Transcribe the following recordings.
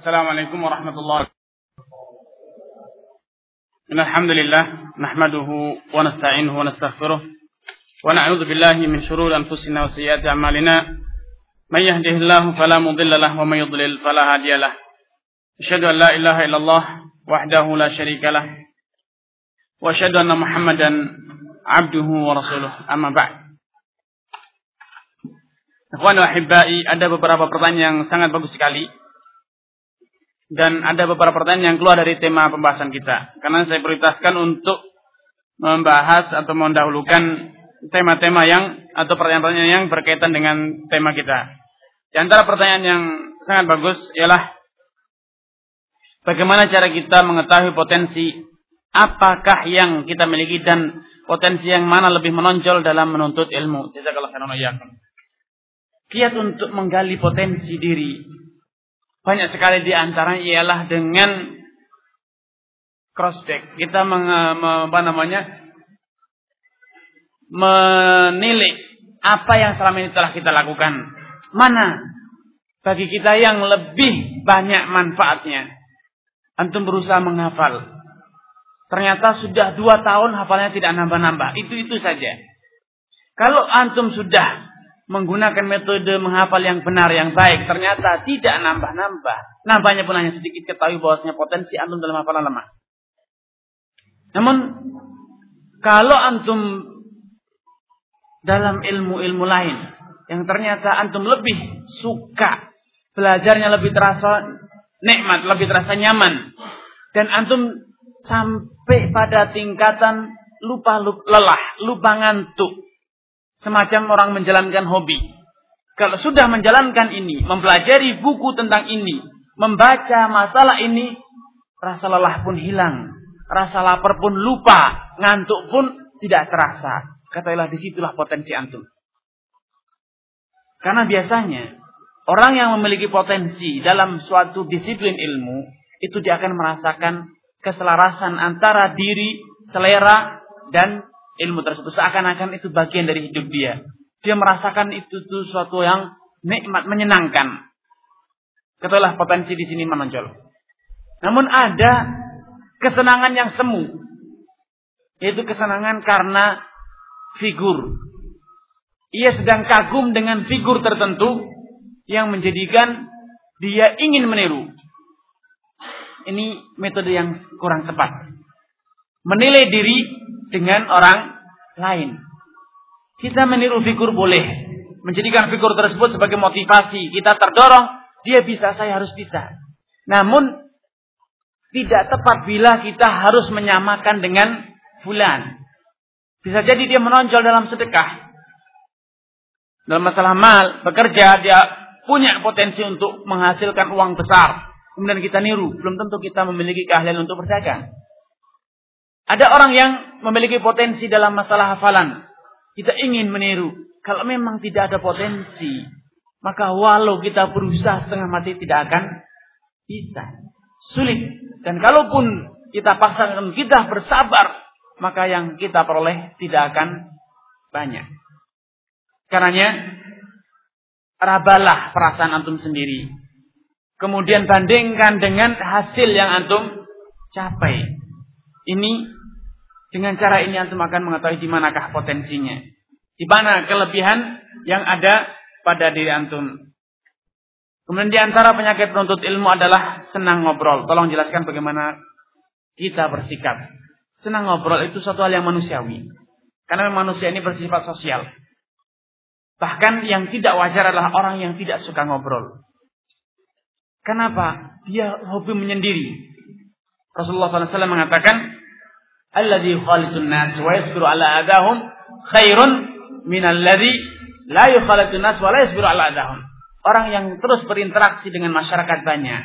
السلام عليكم ورحمة الله إن الحمد لله نحمده ونستعينه ونستغفره ونعوذ بالله من شرور أنفسنا وسيئات أعمالنا من يهده الله فلا مضل له ومن يضلل فلا هادي له أشهد أن لا إله إلا الله وحده لا شريك له وأشهد أن محمدا عبده ورسوله أما بعد Ikhwan wa ada beberapa pertanyaan yang sangat bagus sekali dan ada beberapa pertanyaan yang keluar dari tema pembahasan kita. Karena saya prioritaskan untuk membahas atau mendahulukan tema-tema yang atau pertanyaan-pertanyaan yang berkaitan dengan tema kita. Di antara pertanyaan yang sangat bagus ialah bagaimana cara kita mengetahui potensi apakah yang kita miliki dan potensi yang mana lebih menonjol dalam menuntut ilmu. Jazakallahu khairan Kiat untuk menggali potensi diri. Banyak sekali di antaranya ialah dengan cross check. Kita meng, apa namanya? menilai apa yang selama ini telah kita lakukan. Mana bagi kita yang lebih banyak manfaatnya. Antum berusaha menghafal. Ternyata sudah dua tahun hafalnya tidak nambah-nambah. Itu-itu saja. Kalau antum sudah menggunakan metode menghafal yang benar, yang baik, ternyata tidak nambah-nambah. Nambahnya pun hanya sedikit ketahui bahwasanya potensi antum dalam hafalan lemah. Namun, kalau antum dalam ilmu-ilmu lain, yang ternyata antum lebih suka, belajarnya lebih terasa nikmat, lebih terasa nyaman, dan antum sampai pada tingkatan lupa, lelah, lupa ngantuk, semacam orang menjalankan hobi. Kalau sudah menjalankan ini, mempelajari buku tentang ini, membaca masalah ini, rasa lelah pun hilang, rasa lapar pun lupa, ngantuk pun tidak terasa. Katailah di situlah potensi antum. Karena biasanya orang yang memiliki potensi dalam suatu disiplin ilmu itu dia akan merasakan keselarasan antara diri, selera dan ilmu tersebut seakan-akan itu bagian dari hidup dia. Dia merasakan itu tuh suatu yang nikmat, menyenangkan. Ketahuilah potensi di sini menonjol. Namun ada kesenangan yang semu. Yaitu kesenangan karena figur. Ia sedang kagum dengan figur tertentu yang menjadikan dia ingin meniru. Ini metode yang kurang tepat. Menilai diri dengan orang lain. Kita meniru figur boleh. Menjadikan figur tersebut sebagai motivasi. Kita terdorong, dia bisa, saya harus bisa. Namun, tidak tepat bila kita harus menyamakan dengan fulan. Bisa jadi dia menonjol dalam sedekah. Dalam masalah mal, bekerja, dia punya potensi untuk menghasilkan uang besar. Kemudian kita niru. Belum tentu kita memiliki keahlian untuk berdagang. Ada orang yang memiliki potensi dalam masalah hafalan. Kita ingin meniru. Kalau memang tidak ada potensi, maka walau kita berusaha setengah mati tidak akan bisa. Sulit. Dan kalaupun kita paksakan kita bersabar, maka yang kita peroleh tidak akan banyak. Karenanya, rabalah perasaan antum sendiri. Kemudian bandingkan dengan hasil yang antum capai. Ini dengan cara ini antum akan mengetahui di manakah potensinya. Di mana kelebihan yang ada pada diri antum. Kemudian di antara penyakit penuntut ilmu adalah senang ngobrol. Tolong jelaskan bagaimana kita bersikap. Senang ngobrol itu suatu hal yang manusiawi. Karena manusia ini bersifat sosial. Bahkan yang tidak wajar adalah orang yang tidak suka ngobrol. Kenapa? Dia hobi menyendiri. Rasulullah SAW mengatakan, alladhi khalisun nas wa yasbiru ala adahum khairun min alladhi la yukhalitun nas wa la yasbiru ala adahum. Orang yang terus berinteraksi dengan masyarakat banyak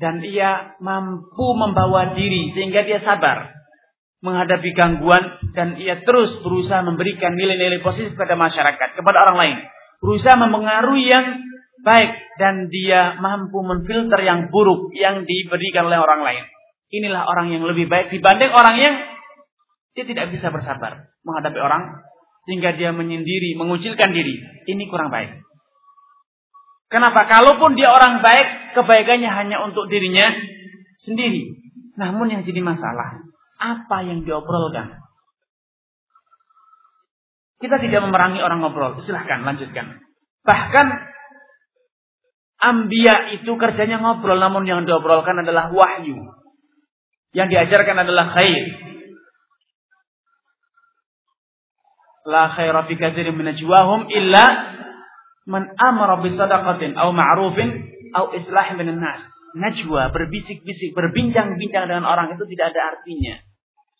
dan ia mampu membawa diri sehingga dia sabar menghadapi gangguan dan ia terus berusaha memberikan nilai-nilai positif kepada masyarakat, kepada orang lain. Berusaha mempengaruhi yang baik dan dia mampu memfilter yang buruk yang diberikan oleh orang lain. Inilah orang yang lebih baik dibanding orang yang dia tidak bisa bersabar menghadapi orang sehingga dia menyendiri, mengucilkan diri. Ini kurang baik. Kenapa? Kalaupun dia orang baik, kebaikannya hanya untuk dirinya sendiri. Namun yang jadi masalah, apa yang diobrolkan? Kita tidak memerangi orang ngobrol. Silahkan lanjutkan. Bahkan ambia itu kerjanya ngobrol, namun yang diobrolkan adalah wahyu. Yang diajarkan adalah khair. La khaira fi katsirin min najwahum illa man amara bi sadaqatin aw ma'rufin aw islahin bainan nas. Najwa, berbisik-bisik, berbincang-bincang dengan orang itu tidak ada artinya.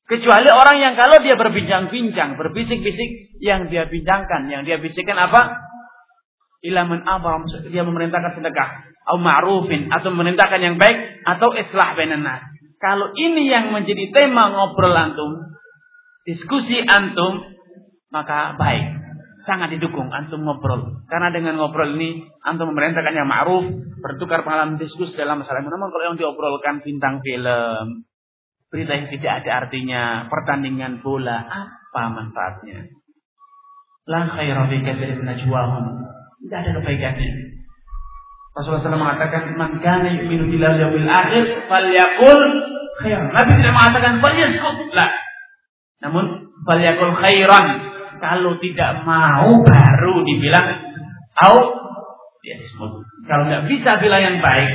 Kecuali orang yang kalau dia berbincang-bincang, berbisik-bisik, yang dia bincangkan, yang dia bisikkan apa? Ilaman abram, dia memerintahkan sedekah. Atau ma'rufin, atau memerintahkan yang baik, atau islah benar. Kalau ini yang menjadi tema ngobrol antum, diskusi antum, maka baik. Sangat didukung antum ngobrol. Karena dengan ngobrol ini, antum memerintahkan yang ma'ruf, bertukar pengalaman diskusi dalam masalah. Namun kalau yang diobrolkan bintang film, Berita yang tidak ada artinya pertandingan bola apa manfaatnya? La khaira fi katsirin najwahum. Tidak ada kebaikannya. Rasulullah SAW mengatakan, "Man kana yu'minu billahi wal yawmil akhir khairan." Nabi tidak mengatakan falyaskut, lah. Namun falyaqul khairan. Kalau tidak mau baru dibilang au yasmut. Kalau tidak bisa bilang yang baik,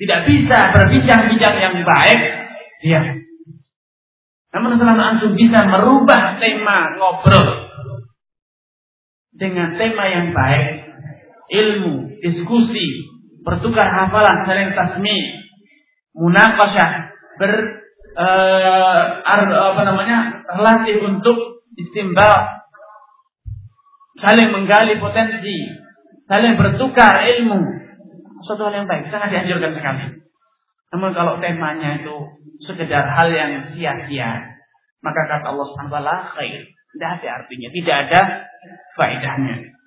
tidak bisa berbincang-bincang yang baik, ya namun selama antum bisa merubah tema ngobrol dengan tema yang baik, ilmu, diskusi, bertukar hafalan, saling tasmi, munakasyah, ber uh, apa namanya terlatih untuk istimbal, saling menggali potensi, saling bertukar ilmu, suatu hal yang baik, sangat dianjurkan sekali. Namun kalau temanya itu sekedar hal yang sia-sia, maka kata Allah Subhanahu wa taala khair. Tidak ada artinya, tidak ada faedahnya.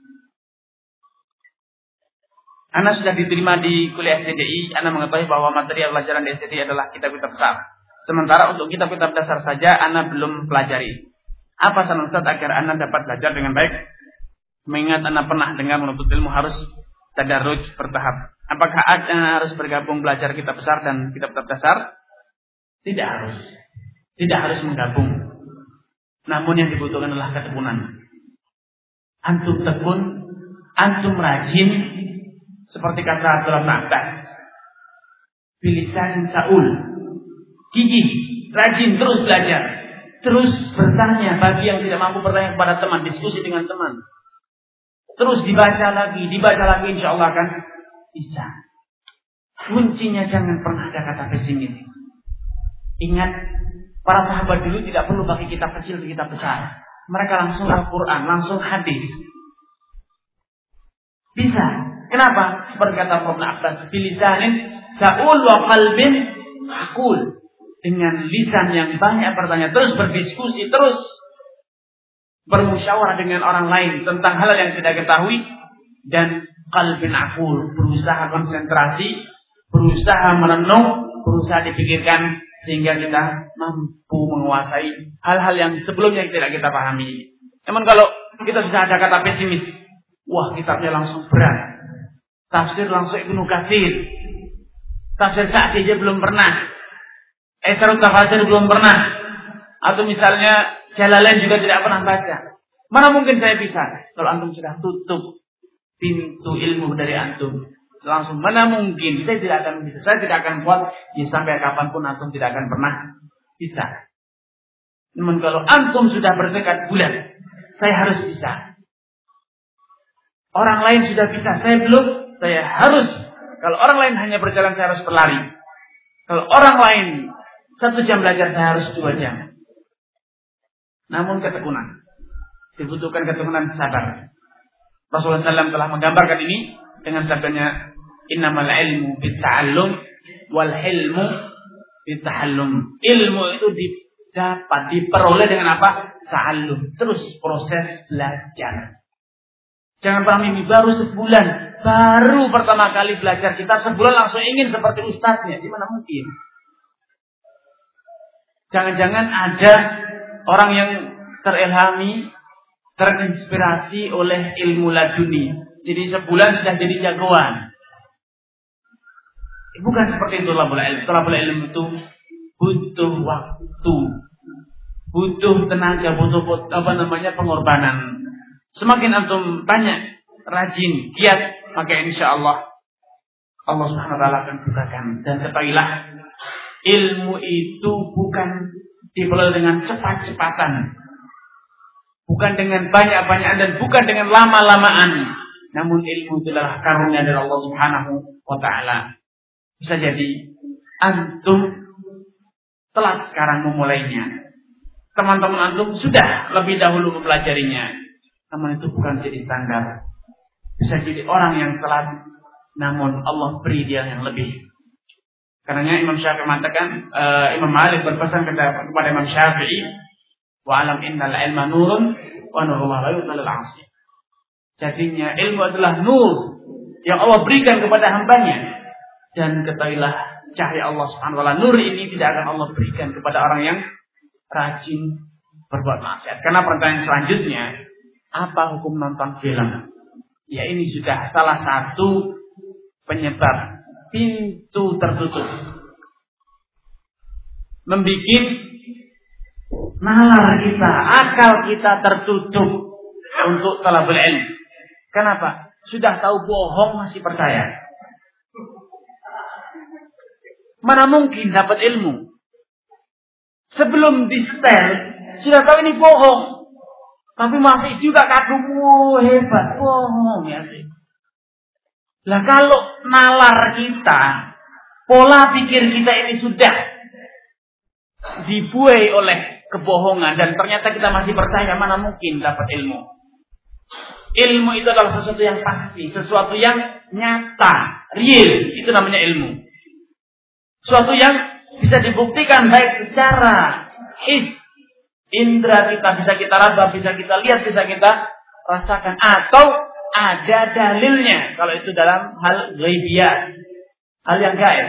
Anda sudah diterima di kuliah STDI, Anda mengetahui bahwa material pelajaran di STDI adalah kitab-kitab besar. Sementara untuk kitab-kitab dasar saja Anda belum pelajari. Apa saran Ustaz agar Anda dapat belajar dengan baik? Mengingat Anda pernah dengar menuntut ilmu harus tadarruj bertahap. Apakah Anda harus bergabung belajar kitab besar dan kitab-kitab dasar? Tidak harus. Tidak harus menggabung. Namun yang dibutuhkan adalah ketekunan. Antum tekun, antum rajin, seperti kata Abdullah Abbas. Bilisan Saul. Gigih, rajin, terus belajar. Terus bertanya bagi yang tidak mampu bertanya kepada teman, diskusi dengan teman. Terus dibaca lagi, dibaca lagi insya Allah akan bisa. Kuncinya jangan pernah ada kata pesimis. Ingat Para sahabat dulu tidak perlu pakai kitab kecil ke kitab besar. Mereka langsung Al-Quran, langsung hadis. Bisa. Kenapa? Seperti kata Ibn Abbas, bilisanin sa'ul wa qalbin akul. Dengan lisan yang banyak bertanya, terus berdiskusi, terus bermusyawarah dengan orang lain tentang hal yang tidak ketahui dan qalbin akul, berusaha konsentrasi, berusaha merenung, berusaha dipikirkan sehingga kita mampu menguasai hal-hal yang sebelumnya tidak kita pahami. Namun kalau kita sudah ada kata pesimis, wah kitabnya langsung berat. Tafsir langsung Ibnu Katsir. Tafsir Sa'di aja belum pernah. Esarut Tafsir belum pernah. Atau misalnya Jalalain juga tidak pernah baca. Mana mungkin saya bisa kalau antum sudah tutup pintu ilmu dari antum langsung mana mungkin saya tidak akan bisa saya tidak akan kuat ya sampai kapan pun antum tidak akan pernah bisa namun kalau antum sudah bertekad bulan saya harus bisa orang lain sudah bisa saya belum saya harus kalau orang lain hanya berjalan saya harus berlari kalau orang lain satu jam belajar saya harus dua jam namun ketekunan dibutuhkan ketekunan sabar Rasulullah SAW telah menggambarkan ini dengan sabdanya Innamal ilmu bita'allum wal hilmu bita'allum. Ilmu itu didapat, diperoleh dengan apa? Ta'allum. Terus proses belajar. Jangan mimpi baru sebulan, baru pertama kali belajar kita sebulan langsung ingin seperti ustadznya. Gimana mungkin? Jangan-jangan ada orang yang terilhami, terinspirasi oleh ilmu laduni Jadi sebulan sudah jadi jagoan. Bukan seperti itu lah ilmu. Tolabul ilmu itu butuh waktu. Butuh tenaga, butuh apa namanya pengorbanan. Semakin antum banyak rajin, giat, maka insya Allah Allah Subhanahu taala akan bukakan dan ketahuilah ilmu itu bukan diperoleh dengan cepat-cepatan. Bukan dengan banyak-banyakan dan bukan dengan lama-lamaan. Namun ilmu itu adalah karunia dari Allah Subhanahu wa taala. Bisa jadi antum telat sekarang memulainya. Teman-teman antum sudah lebih dahulu mempelajarinya. Namun itu bukan jadi standar. Bisa jadi orang yang telat namun Allah beri dia yang lebih. Karena Imam Syafi'i mengatakan, uh, Imam Malik berpesan kepada, kepada Imam Syafi'i, wa alam innal ilma nurun wa nurullah la asih. Jadinya ilmu adalah nur yang Allah berikan kepada hambanya. Dan ketahuilah cahaya Allah subhanahu wa ta'ala. Nur ini tidak akan Allah berikan kepada orang yang rajin berbuat maksiat. Karena pertanyaan selanjutnya, apa hukum nonton film? Ya ini sudah salah satu penyebab pintu tertutup. Membikin nalar kita, akal kita tertutup untuk telah ilmu. Kenapa? Sudah tahu bohong masih percaya. Mana mungkin dapat ilmu? Sebelum di setel, sudah tahu ini bohong. Tapi masih juga kagum, hebat, bohong ya sih. Lah kalau nalar kita, pola pikir kita ini sudah dibuai oleh kebohongan dan ternyata kita masih percaya mana mungkin dapat ilmu. Ilmu itu adalah sesuatu yang pasti, sesuatu yang nyata, real, itu namanya ilmu. Sesuatu yang bisa dibuktikan baik secara his, indera kita bisa kita raba, bisa kita lihat, bisa kita rasakan atau ada dalilnya. Kalau itu dalam hal ghaibiyah. Hal yang gaib.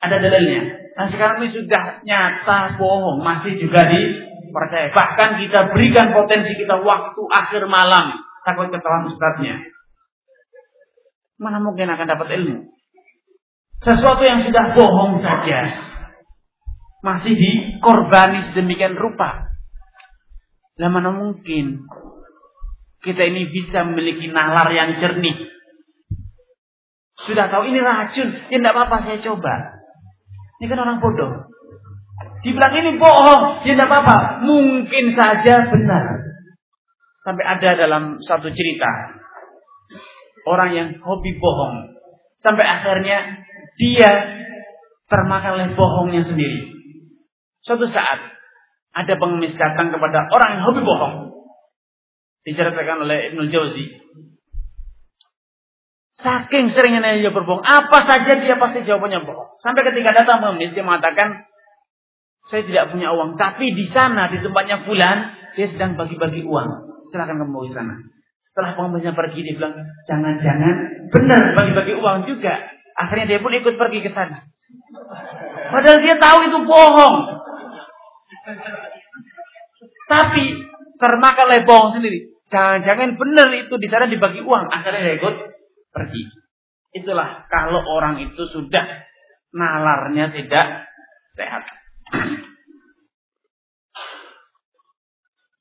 Ada dalilnya. Nah sekarang ini sudah nyata bohong. Masih juga dipercaya. Bahkan kita berikan potensi kita waktu akhir malam. Takut ketahuan ustadznya. Mana mungkin akan dapat ilmu. Sesuatu yang sudah bohong saja. Masih dikorbani sedemikian rupa. Lah mana mungkin kita ini bisa memiliki nalar yang jernih. Sudah tahu ini racun, ya tidak apa-apa saya coba. Ini kan orang bodoh. Dibilang ini bohong, ya tidak apa-apa. Mungkin saja benar. Sampai ada dalam satu cerita. Orang yang hobi bohong. Sampai akhirnya dia termakan oleh bohongnya sendiri. Suatu saat ada pengemis datang kepada orang yang hobi bohong diceritakan oleh Ibnu Jauzi. Saking seringnya dia berbohong, apa saja dia pasti jawabannya bohong. Sampai ketika datang pengemis dia mengatakan, saya tidak punya uang, tapi di sana di tempatnya Fulan dia sedang bagi-bagi uang. Silahkan kamu di sana. Setelah pengemisnya pergi dia bilang, jangan-jangan benar bagi-bagi uang juga. Akhirnya dia pun ikut pergi ke sana. Padahal dia tahu itu bohong. Tapi termakan oleh bohong sendiri. Jangan-jangan benar itu di sana dibagi uang. Akhirnya ikut pergi. Itulah kalau orang itu sudah nalarnya tidak sehat.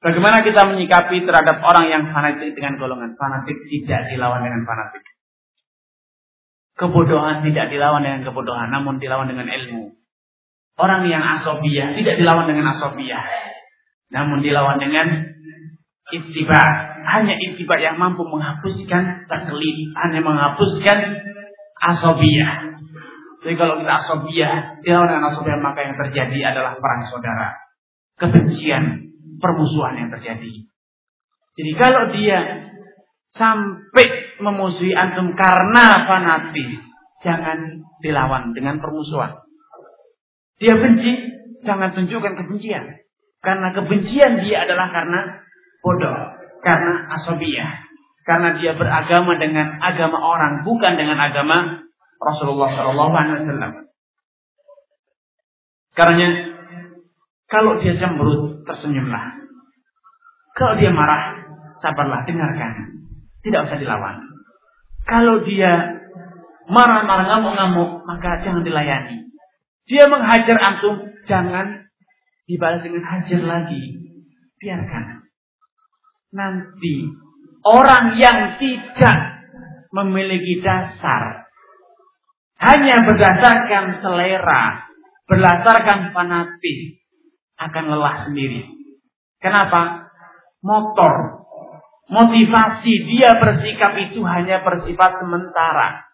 Bagaimana kita menyikapi terhadap orang yang fanatik dengan golongan fanatik tidak dilawan dengan fanatik. Kebodohan tidak dilawan dengan kebodohan, namun dilawan dengan ilmu. Orang yang asobiyah tidak dilawan dengan asobiyah, namun dilawan dengan ittiba. Hanya ittiba yang mampu menghapuskan taklid. Hanya menghapuskan asobiyah. Jadi kalau kita asobiyah dilawan dengan asobiyah maka yang terjadi adalah perang saudara. Kebencian permusuhan yang terjadi. Jadi kalau dia sampai memusuhi antum karena fanatis jangan dilawan dengan permusuhan dia benci jangan tunjukkan kebencian karena kebencian dia adalah karena bodoh karena asobiyah karena dia beragama dengan agama orang bukan dengan agama Rasulullah Wasallam. Karena kalau dia cemberut tersenyumlah. Kalau dia marah sabarlah dengarkan. Tidak usah dilawan. Kalau dia marah-marah ngamuk-ngamuk, maka jangan dilayani. Dia menghajar antum, jangan dibalas dengan hajar lagi. Biarkan. Nanti orang yang tidak memiliki dasar hanya berdasarkan selera, berdasarkan fanatis akan lelah sendiri. Kenapa? Motor, motivasi dia bersikap itu hanya bersifat sementara.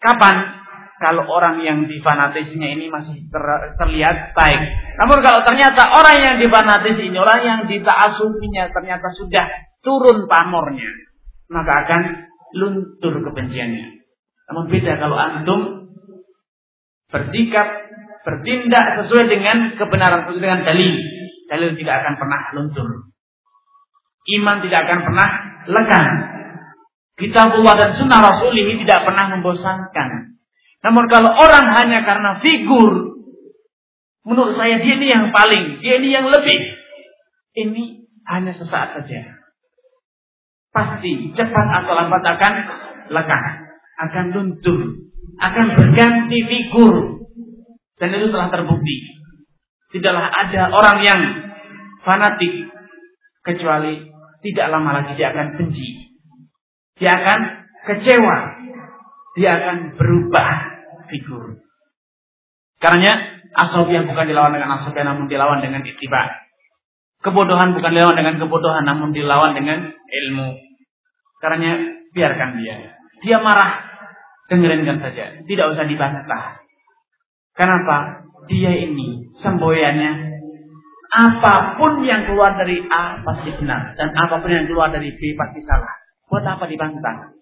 Kapan? Kalau orang yang difanatisnya ini masih ter, terlihat baik. Namun kalau ternyata orang yang difanatis ini, orang yang ditaasupinya ternyata sudah turun pamornya, maka akan luntur kebenciannya. Namun beda kalau antum bersikap, bertindak sesuai dengan kebenaran, sesuai dengan dalil. Dalil tidak akan pernah luntur. Iman tidak akan pernah lekang. Kitabullah dan sunnah Rasul ini tidak pernah membosankan. Namun kalau orang hanya karena figur, menurut saya dia ini yang paling, dia ini yang lebih. Ini hanya sesaat saja. Pasti cepat atau lambat akan lekang, akan luntur, akan berganti figur. Dan itu telah terbukti. Tidaklah ada orang yang fanatik kecuali tidak lama lagi dia akan benci. Dia akan kecewa. Dia akan berubah figur. Karena yang bukan dilawan dengan asofiyah namun dilawan dengan ittiba. Kebodohan bukan dilawan dengan kebodohan namun dilawan dengan ilmu. Karena biarkan dia. Dia marah, dengerinkan saja. Tidak usah dibantah. Kenapa? Dia ini semboyannya apa pun yang keluar dari A pasti benar dan apa pun yang keluar dari B pasti salah. Buat apa dibantah?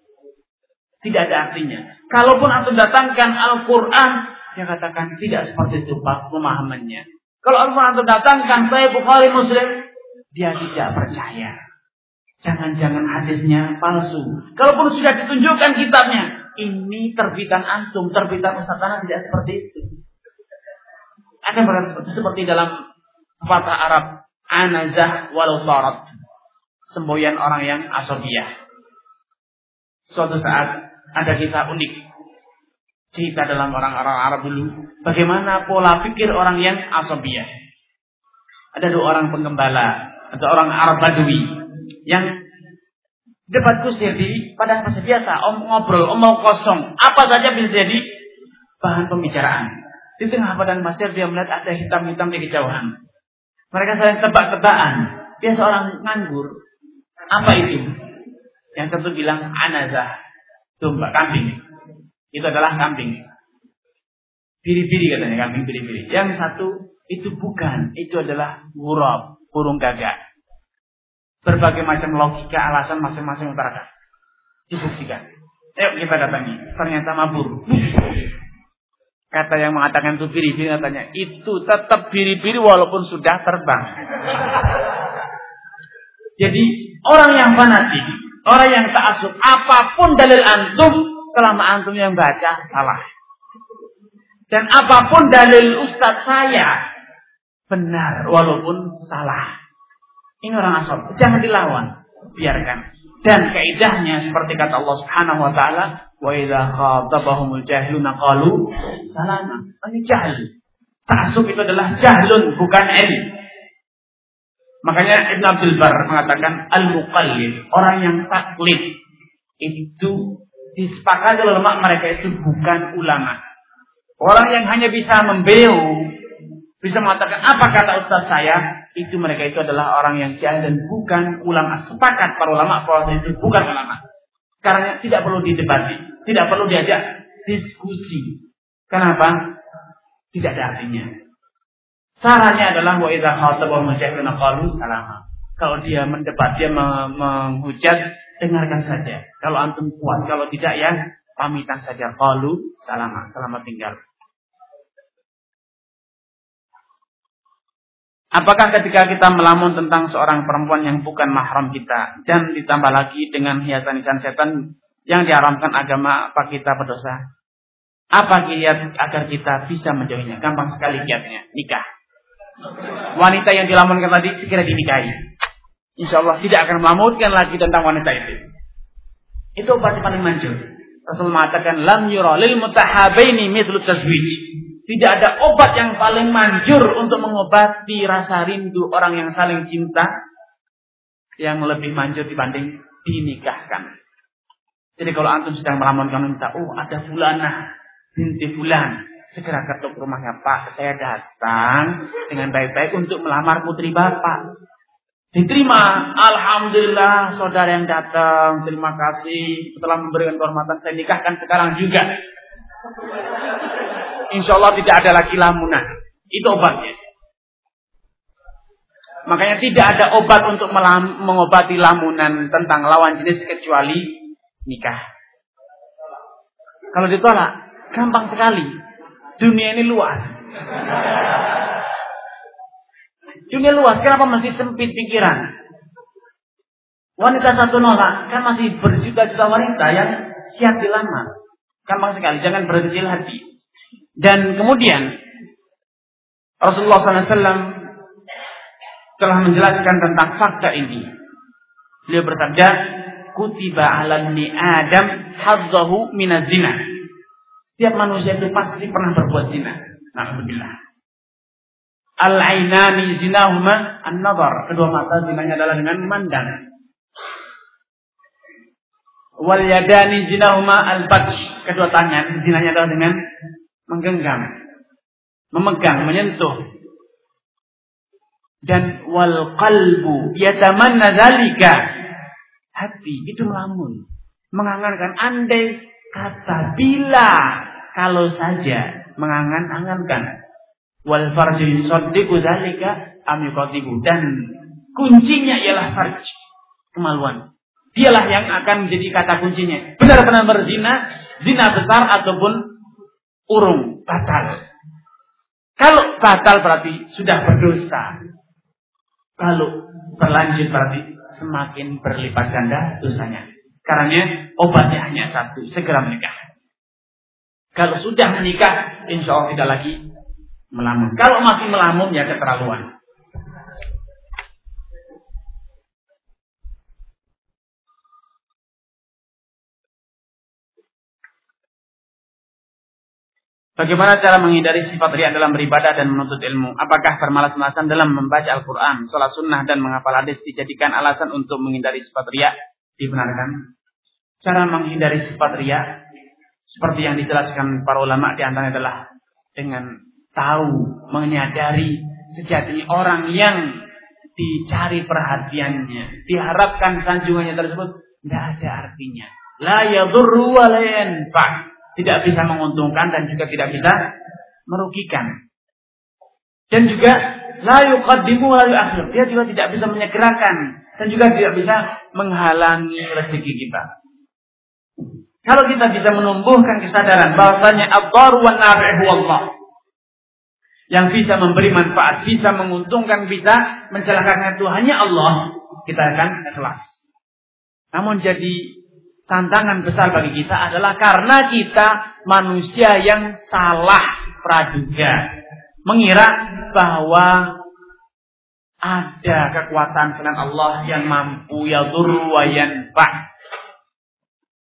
Tidak ada artinya. Kalaupun antum datangkan Al-Quran, dia katakan tidak seperti itu pemahamannya. Kalau Al-Quran antum datangkan saya Bukhari Muslim, dia tidak percaya. Jangan-jangan hadisnya palsu. Kalaupun sudah ditunjukkan kitabnya, ini terbitan antum, terbitan Ustaz tidak seperti itu. Berkata seperti dalam patah Arab, anazah walau tarat. Semboyan orang yang asobiah. Suatu saat ada kisah unik. Cerita dalam orang-orang Arab dulu. Bagaimana pola pikir orang yang asabiyah. Ada dua orang penggembala. Atau orang Arab Badui. Yang debat kusir di padang pasir biasa. Om ngobrol, omong kosong. Apa saja bisa jadi bahan pembicaraan. Di tengah padang pasir dia melihat ada hitam-hitam di kejauhan. Mereka saling tebak-tebakan. Dia seorang nganggur. Apa itu? Yang satu bilang anazah domba, kambing. Itu adalah kambing. Biri-biri katanya kambing biri-biri. Yang satu itu bukan, itu adalah wurab, burung gagak. Berbagai macam logika alasan masing-masing utarakan. Dibuktikan. Ayo kita datangi. Ternyata mabur. Kata yang mengatakan itu biri-biri katanya, itu tetap biri-biri walaupun sudah terbang. Jadi orang yang fanatik Orang yang ta'asub. Apa pun dalil antum. Selama antum yang baca salah. Dan apa pun dalil ustadz saya. Benar walaupun salah. Ini orang asal. Jangan dilawan. Biarkan. Dan kaidahnya seperti kata Allah Subhanahu wa taala, "Wa idza khatabahumul jahiluna qalu salama." Ini jahil. Ta'assub itu adalah jahlun bukan ilmu. Makanya Ibn Abdul Bar mengatakan al-muqallid, orang yang taklid itu disepakati oleh ulama mereka itu bukan ulama. Orang yang hanya bisa membeu, bisa mengatakan apa kata ustaz saya, itu mereka itu adalah orang yang jahil dan bukan ulama. Sepakat para ulama bahwa itu bukan ulama. Karena tidak perlu didebati, tidak perlu diajak diskusi. Kenapa? Tidak ada artinya. Caranya adalah wa idza khatabahum musyrikuna qalu salama. Kalau dia mendebat, dia menghujat, dengarkan saja. Kalau antum kuat, kalau tidak ya pamitan saja. Qalu salama, selamat tinggal. Apakah ketika kita melamun tentang seorang perempuan yang bukan mahram kita dan ditambah lagi dengan hiasan-hiasan setan yang diharamkan agama, apa kita berdosa? Apa kiat agar kita bisa menjauhinya? Gampang sekali kiatnya, nikah wanita yang dilamunkan tadi segera dinikahi. Insya Allah tidak akan melamutkan lagi tentang wanita itu. Itu obat paling manjur. Rasul mengatakan lam yura lil mutahabaini mithlu tazwij. Tidak ada obat yang paling manjur untuk mengobati rasa rindu orang yang saling cinta yang lebih manjur dibanding dinikahkan. Jadi kalau antum sedang melamun kamu minta, oh ada fulana binti fulan, segera ketuk rumahnya Pak, saya datang dengan baik-baik untuk melamar putri Bapak. Diterima, Alhamdulillah saudara yang datang, terima kasih setelah memberikan kehormatan saya nikahkan sekarang juga. Insya Allah tidak ada lagi lamunan. Itu obatnya. Makanya tidak ada obat untuk mengobati lamunan tentang lawan jenis kecuali nikah. Kalau ditolak, gampang sekali. Dunia ini luas. Dunia luas, kenapa masih sempit pikiran? Wanita satu nolak, kan masih berjuta-juta wanita yang siap dilamar. Gampang sekali, jangan berkecil hati. Dan kemudian Rasulullah SAW telah menjelaskan tentang fakta ini. Beliau bersabda, "Kutiba 'alan ni Adam hadzahu minaz zina." Setiap manusia itu pasti pernah berbuat zina. Alhamdulillah. Al-ainani zinahuma an-nazar. Kedua mata zinanya adalah dengan memandang. Wal yadani zinahuma al-batsh. Kedua tangan zinanya adalah dengan menggenggam. Memegang, menyentuh. Dan wal qalbu yatamanna zalika. Hati itu melamun. Mengangankan andai kata bila kalau saja mengangan-angankan wal farju yusaddiqu dzalika am yuqadibu dan kuncinya ialah farj kemaluan. Dialah yang akan menjadi kata kuncinya. Benar-benar berzina zina besar ataupun urung batal. Kalau batal berarti sudah berdosa. Kalau berlanjut berarti semakin berlipat ganda dosanya. Karena obatnya hanya satu segera menikah kalau sudah menikah insya Allah tidak lagi melamun. Kalau masih melamun ya keterlaluan. Bagaimana cara menghindari sifat riak dalam beribadah dan menuntut ilmu? Apakah bermalas-malasan dalam membaca Al-Quran, sholat sunnah, dan menghafal hadis dijadikan alasan untuk menghindari sifat riak? Dibenarkan. Cara menghindari sifat riak, seperti yang dijelaskan para ulama di antaranya adalah dengan tahu, menyadari sejatinya orang yang dicari perhatiannya, diharapkan sanjungannya tersebut tidak ada artinya. La yadurru wa la Tidak bisa menguntungkan dan juga tidak bisa merugikan. Dan juga la yuqaddimu wa la Dia juga tidak bisa menyegerakan dan juga tidak bisa menghalangi rezeki kita. Kalau kita bisa menumbuhkan kesadaran bahwasanya ad-dar wa nafi'u Allah yang bisa memberi manfaat, bisa menguntungkan, bisa mencelakakan itu hanya Allah, kita akan ikhlas. Namun jadi tantangan besar bagi kita adalah karena kita manusia yang salah praduga. Mengira bahwa ada kekuatan selain Allah yang mampu ya wa yanfa.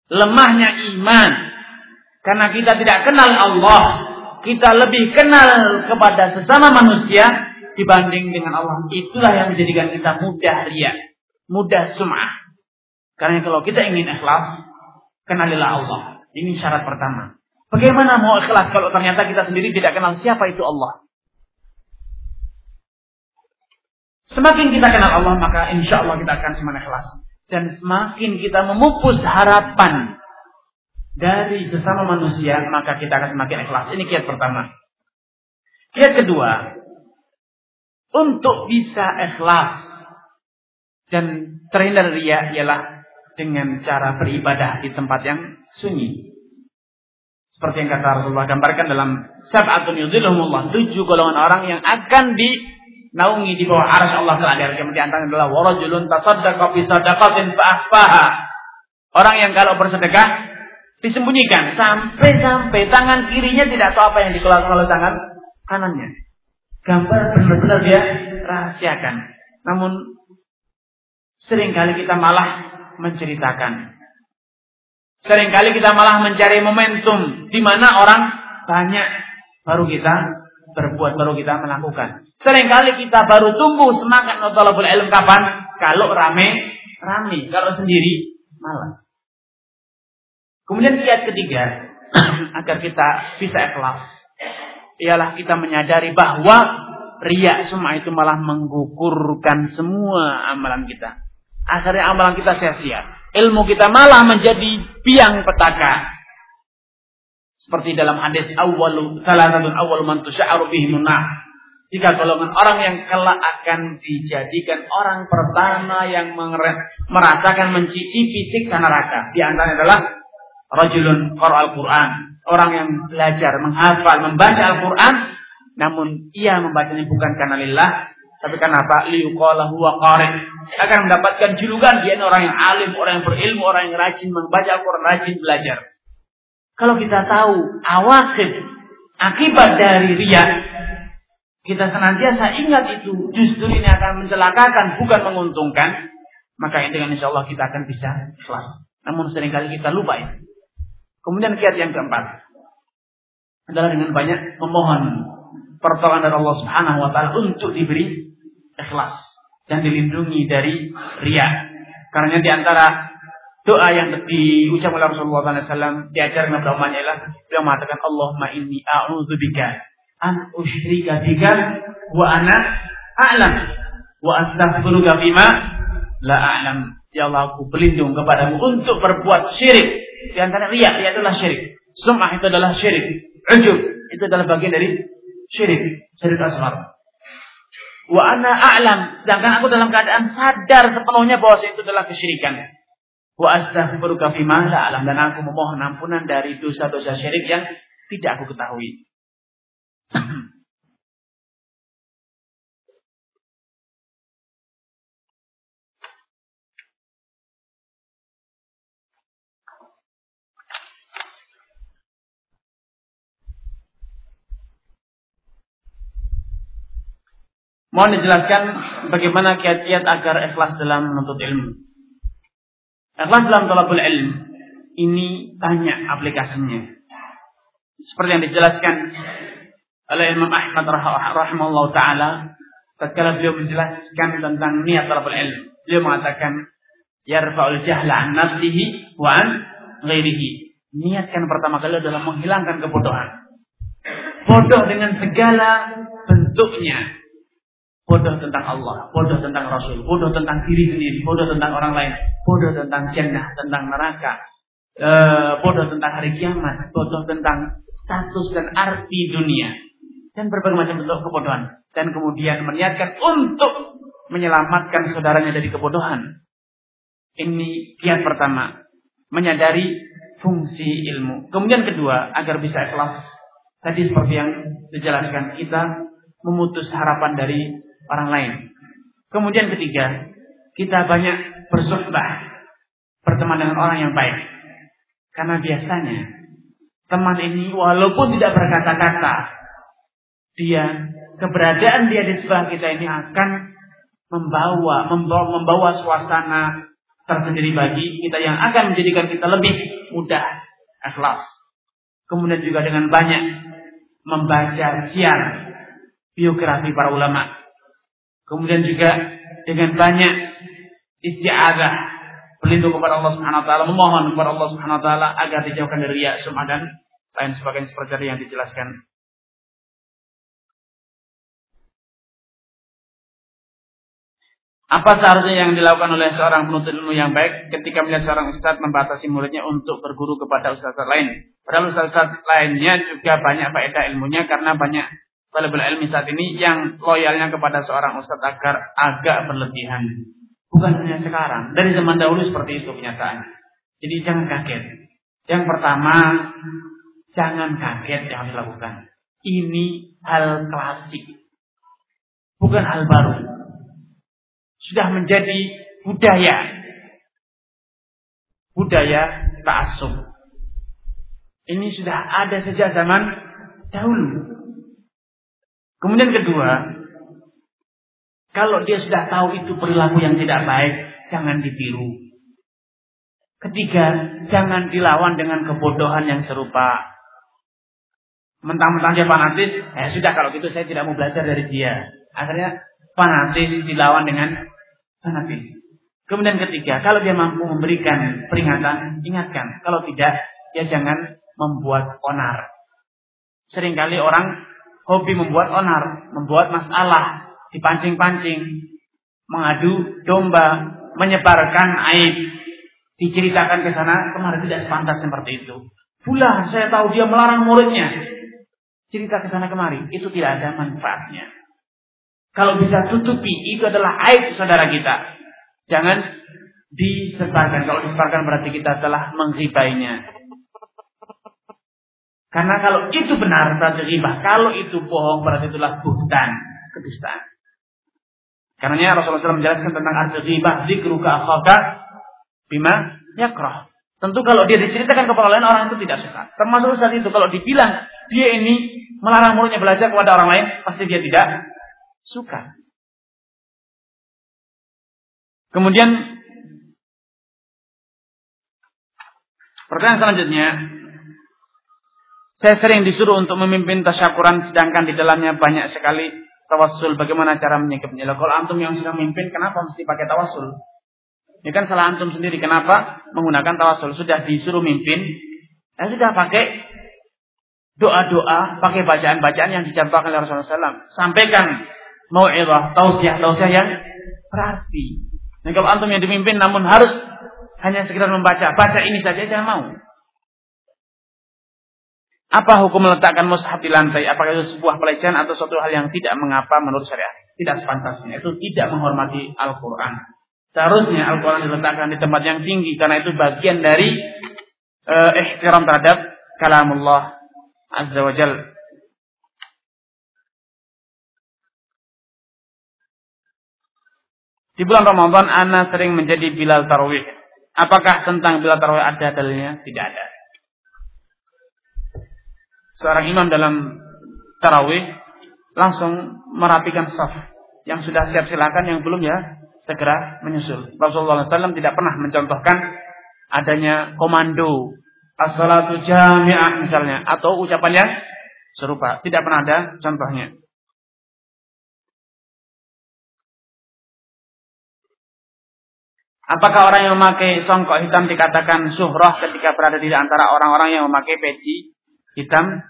Lemahnya iman karena kita tidak kenal Allah, kita lebih kenal kepada sesama manusia dibanding dengan Allah. Itulah yang menjadikan kita mudah ria, mudah sum'ah. Karena kalau kita ingin ikhlas, kenalilah Allah. Ini syarat pertama. Bagaimana mau ikhlas kalau ternyata kita sendiri tidak kenal siapa itu Allah? Semakin kita kenal Allah, maka insya Allah kita akan semakin ikhlas. Dan semakin kita memupus harapan dari sesama manusia, maka kita akan semakin ikhlas. Ini kiat pertama. Kiat kedua, untuk bisa ikhlas dan terhindar ria ialah dengan cara beribadah di tempat yang sunyi. Seperti yang kata Rasulullah gambarkan dalam Sab'atun yudhillahumullah. Tujuh golongan orang yang akan dinaungi di bawah arah Allah Ta'ala. Yang di antaranya adalah warajulun tasaddaqa fi sadaqatin fa'ahfaha. Orang yang kalau bersedekah disembunyikan sampai-sampai tangan kirinya tidak tahu apa yang dikeluarkan oleh tangan kanannya. Gambar benar-benar dia rahasiakan. Namun sering kali kita malah menceritakan. Seringkali kita malah mencari momentum di mana orang banyak baru kita berbuat, baru kita melakukan. Seringkali kita baru tumbuh semangat notolabul ilm kapan? Kalau rame, rame. Kalau sendiri, malas. Kemudian kiat ketiga, agar kita bisa ikhlas. Ialah kita menyadari bahwa riak semua itu malah menggugurkan semua amalan kita. Akhirnya amalan kita sia-sia. Ilmu kita malah menjadi biang petaka. Seperti dalam hadis awal satu awal man tusya'aru Jika golongan orang yang kelak akan dijadikan orang pertama yang merasakan mencicipi siksa neraka. Di antaranya adalah rajulun al Quran, orang yang belajar, menghafal, membaca Al-Quran, namun ia membacanya bukan karena lillah, tapi karena apa? Liuqala huwa qari. Akan mendapatkan julukan dia orang yang alim, orang yang berilmu, orang yang rajin membaca Al-Quran, rajin belajar. Kalau kita tahu awakib akibat dari ria, kita senantiasa ingat itu justru ini akan mencelakakan bukan menguntungkan, maka dengan insya Allah kita akan bisa ikhlas. Namun sering kali kita lupa itu. Kemudian kiat yang keempat adalah dengan banyak memohon pertolongan dari Allah Subhanahu wa taala untuk diberi ikhlas dan dilindungi dari ria. Karena di antara doa yang diucap oleh Rasulullah SAW diajarkan kepada umatnya ialah beliau mengatakan Allahumma inni a'udzubika an usyrika bika wa ana a'lam wa astaghfiruka bima la a'lam. Ya Allah aku berlindung kepadamu untuk berbuat syirik. Di antara riya itu adalah syirik. Sum'ah itu adalah syirik. Ujub itu adalah bagian dari syirik. Syirik asghar wa ana a'lam. Sedangkan aku dalam keadaan sadar sepenuhnya bahwa itu adalah kesyirikan Wa astaghfiruka fima la alam dan aku memohon ampunan dari dosa-dosa syirik yang tidak aku ketahui. Mohon dijelaskan bagaimana kiat-kiat agar ikhlas dalam menuntut ilmu. Ikhlas dalam talabul ilm ini banyak aplikasinya. Seperti yang dijelaskan oleh Imam Ahmad rahimahullah taala tatkala beliau menjelaskan tentang niat talabul ilm. Beliau mengatakan yarfa'ul jahla an nafsihi wa an ghairihi. Niatkan pertama kali adalah menghilangkan kebodohan. Bodoh dengan segala bentuknya bodoh tentang Allah, bodoh tentang Rasul, bodoh tentang diri sendiri, bodoh tentang orang lain, bodoh tentang jannah, tentang neraka, e, bodoh tentang hari kiamat, bodoh tentang status dan arti dunia, dan berbagai macam bentuk kebodohan. Dan kemudian meniatkan untuk menyelamatkan saudaranya dari kebodohan. Ini kiat pertama, menyadari fungsi ilmu. Kemudian kedua, agar bisa ikhlas. Tadi seperti yang dijelaskan, kita memutus harapan dari orang lain. Kemudian ketiga, kita banyak bersuhbah, berteman dengan orang yang baik. Karena biasanya teman ini walaupun tidak berkata-kata, dia keberadaan dia di sebelah kita ini akan membawa membawa, membawa suasana tersendiri bagi kita yang akan menjadikan kita lebih mudah ikhlas. Kemudian juga dengan banyak membaca siar biografi para ulama Kemudian juga dengan banyak isti'adzah berlindung kepada Allah Subhanahu wa taala, memohon kepada Allah Subhanahu wa taala agar dijauhkan dari riya, sum'ah dan lain sebagainya seperti yang dijelaskan. Apa seharusnya yang dilakukan oleh seorang penuntut ilmu yang baik ketika melihat seorang ustadz membatasi muridnya untuk berguru kepada ustadz lain? Padahal ustadz lainnya juga banyak faedah ilmunya karena banyak talibul ilmi saat ini yang loyalnya kepada seorang ustadz agar agak berlebihan. Bukan hanya sekarang, dari zaman dahulu seperti itu kenyataannya. Jadi jangan kaget. Yang pertama, jangan kaget yang dilakukan. Ini hal klasik. Bukan hal baru. Sudah menjadi budaya. Budaya ta'asub. Ini sudah ada sejak zaman dahulu. Kemudian kedua, kalau dia sudah tahu itu perilaku yang tidak baik, jangan ditiru. Ketiga, jangan dilawan dengan kebodohan yang serupa. Mentang-mentang dia fanatis, ya sudah kalau gitu saya tidak mau belajar dari dia. Akhirnya fanatis dilawan dengan fanatis. Kemudian ketiga, kalau dia mampu memberikan peringatan, ingatkan. Kalau tidak, ya jangan membuat onar. Seringkali orang hobi membuat onar, membuat masalah, dipancing-pancing, mengadu domba, menyebarkan aib, diceritakan ke sana, kemarin tidak sepantas seperti itu. Pula saya tahu dia melarang muridnya. Cerita ke sana kemari, itu tidak ada manfaatnya. Kalau bisa tutupi, itu adalah aib saudara kita. Jangan disebarkan. Kalau disebarkan berarti kita telah menghibainya. Karena kalau itu benar berarti ribah. Kalau itu bohong berarti itulah buhtan, kedustaan. Karena Rasulullah SAW menjelaskan tentang arti ghibah, zikruka akhaka bima yakrah. Tentu kalau dia diceritakan kepada lain orang itu tidak suka. Termasuk saat itu kalau dibilang dia ini melarang mulutnya belajar kepada orang lain, pasti dia tidak suka. Kemudian pertanyaan selanjutnya, saya sering disuruh untuk memimpin tasyakuran sedangkan di dalamnya banyak sekali tawassul bagaimana cara menyikapinya. Kalau antum yang sudah memimpin kenapa mesti pakai tawassul? Ini kan salah antum sendiri kenapa menggunakan tawassul? Sudah disuruh mimpin, ya sudah pakai doa-doa, pakai bacaan-bacaan yang dicampakkan oleh Rasulullah SAW. Sampaikan mau'izah, tausiah, tausiah yang berarti. Dan kalau antum yang dipimpin namun harus hanya sekedar membaca, baca ini saja jangan mau. Apa hukum meletakkan mushaf di lantai? Apakah itu sebuah pelecehan atau suatu hal yang tidak mengapa menurut syariat? Tidak sepantasnya. Itu tidak menghormati Al-Quran. Seharusnya Al-Quran diletakkan di tempat yang tinggi karena itu bagian dari uh, ihtiram terhadap kalamullah Azza wa Jal. Di bulan Ramadan, Ana sering menjadi Bilal Tarawih. Apakah tentang Bilal Tarawih ada dalilnya? Tidak ada seorang imam dalam tarawih langsung merapikan saf. Yang sudah siap silakan, yang belum ya segera menyusul. Rasulullah SAW tidak pernah mencontohkan adanya komando as-salatu jami'ah misalnya atau ucapannya serupa. Tidak pernah ada contohnya. Apakah orang yang memakai songkok hitam dikatakan suhroh ketika berada di antara orang-orang yang memakai peci hitam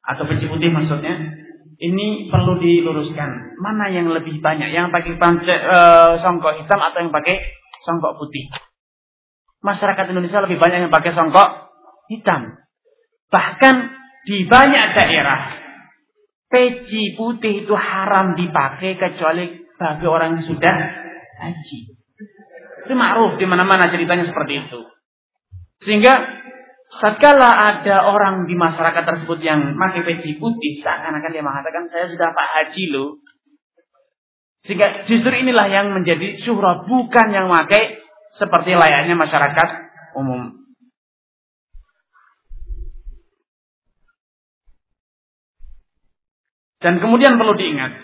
atau peci putih maksudnya, ini perlu diluruskan. Mana yang lebih banyak? Yang pakai pance, e, songkok hitam atau yang pakai songkok putih? Masyarakat Indonesia lebih banyak yang pakai songkok hitam. Bahkan di banyak daerah peci putih itu haram dipakai kecuali bagi orang yang sudah haji. Itu ma'ruf di mana-mana ceritanya seperti itu. Sehingga Tatkala ada orang di masyarakat tersebut yang pakai peci putih, seakan-akan dia mengatakan saya sudah Pak Haji loh. Sehingga justru inilah yang menjadi syuhra, bukan yang pakai seperti layaknya masyarakat umum. Dan kemudian perlu diingat,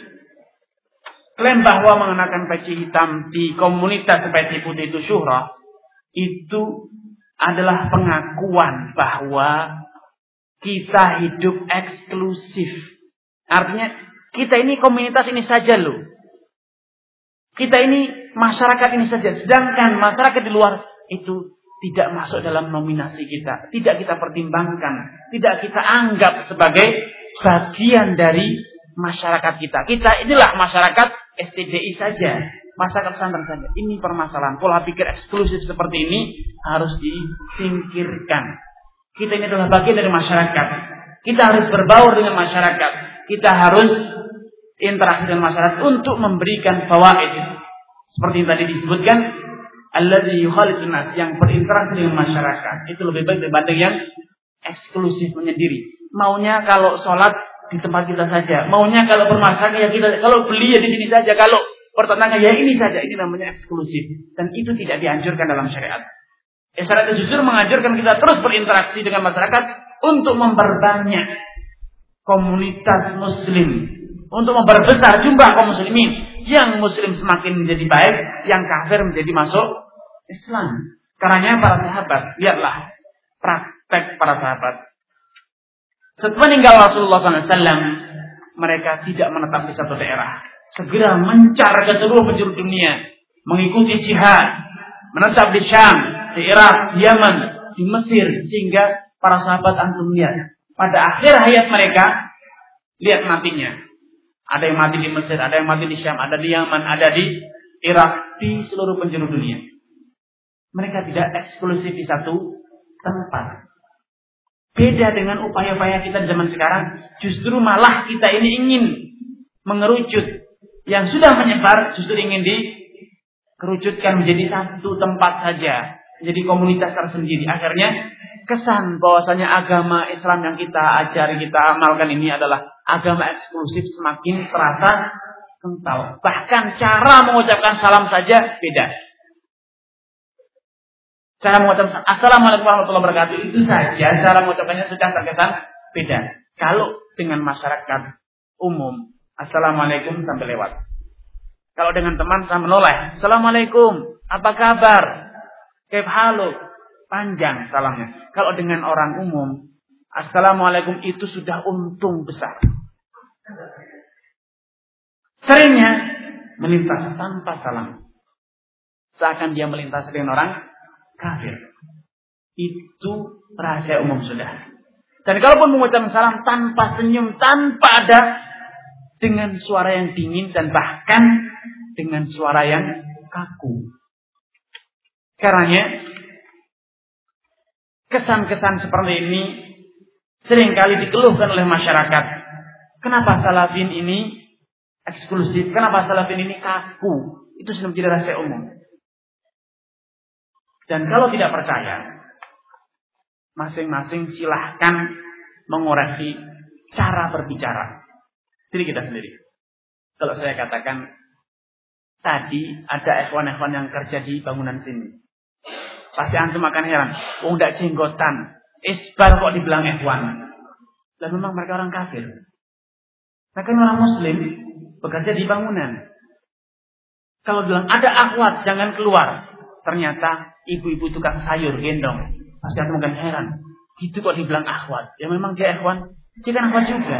klaim bahwa mengenakan peci hitam di komunitas peci putih itu syuhra, itu adalah pengakuan bahwa kita hidup eksklusif. Artinya kita ini komunitas ini saja loh. Kita ini masyarakat ini saja. Sedangkan masyarakat di luar itu tidak masuk dalam nominasi kita. Tidak kita pertimbangkan. Tidak kita anggap sebagai bagian dari masyarakat kita. Kita inilah masyarakat STDI saja masyarakat pesantren saja. Ini permasalahan. Pola pikir eksklusif seperti ini harus disingkirkan. Kita ini adalah bagian dari masyarakat. Kita harus berbaur dengan masyarakat. Kita harus interaksi dengan masyarakat untuk memberikan fawaid. Seperti yang tadi disebutkan, yang berinteraksi dengan masyarakat. Itu lebih baik daripada yang eksklusif menyendiri. Maunya kalau sholat di tempat kita saja. Maunya kalau bermasak ya kita kalau beli ya di sini saja. Kalau pertentangan ya ini saja, ini namanya eksklusif. Dan itu tidak dianjurkan dalam syariat. Syariat justru mengajarkan kita terus berinteraksi dengan masyarakat untuk memperbanyak komunitas muslim. Untuk memperbesar jumlah kaum muslimin. Yang muslim semakin menjadi baik, yang kafir menjadi masuk Islam. Karena para sahabat, lihatlah praktek para sahabat. Setelah meninggal Rasulullah SAW, mereka tidak menetap di satu daerah. Segera mencar ke seluruh penjuru dunia. Mengikuti jihad. Menetap di Syam, di Irak, di Yaman, di Mesir. Sehingga para sahabat antum lihat. Pada akhir hayat mereka, lihat matinya. Ada yang mati di Mesir, ada yang mati di Syam, ada di Yaman, ada di Irak, di seluruh penjuru dunia. Mereka tidak eksklusif di satu tempat. Beda dengan upaya-upaya kita di zaman sekarang, justru malah kita ini ingin mengerucut yang sudah menyebar justru ingin dikerucutkan menjadi satu tempat saja, menjadi komunitas tersendiri. Akhirnya kesan bahwasanya agama Islam yang kita ajari, kita amalkan ini adalah agama eksklusif semakin terasa kental. Bahkan cara mengucapkan salam saja beda. Cara mengucapkan Assalamualaikum warahmatullahi wabarakatuh itu saja cara mengucapkannya sudah terkesan beda. Kalau dengan masyarakat umum, Assalamualaikum sampai lewat. Kalau dengan teman saya menoleh, Assalamualaikum, apa kabar? Kayak halo, panjang salamnya. Kalau dengan orang umum, Assalamualaikum itu sudah untung besar. Seringnya melintas tanpa salam. Seakan dia melintas dengan orang kafir. Itu rahasia umum sudah. Dan kalaupun mengucapkan salam tanpa senyum, tanpa ada dengan suara yang dingin dan bahkan dengan suara yang kaku. Karena kesan-kesan seperti ini sering kali dikeluhkan oleh masyarakat. Kenapa salafin ini eksklusif. Kenapa salafin ini kaku? Itu sudah menjadi rahasia umum. Dan kalau tidak percaya, masing-masing silahkan mengoreksi cara berbicara. Jadi kita sendiri. Kalau saya katakan, tadi ada ikhwan-ikhwan yang kerja di bangunan sini. Pasti antum akan heran. Oh, tidak jenggotan. Isbal kok dibilang ikhwan. Dan memang mereka orang kafir. Mereka orang muslim bekerja di bangunan. Kalau bilang ada akhwat jangan keluar. Ternyata ibu-ibu tukang sayur gendong. Pasti aku mungkin heran. Itu kok dibilang akhwat. Ya memang dia ikhwan. Dia kan juga.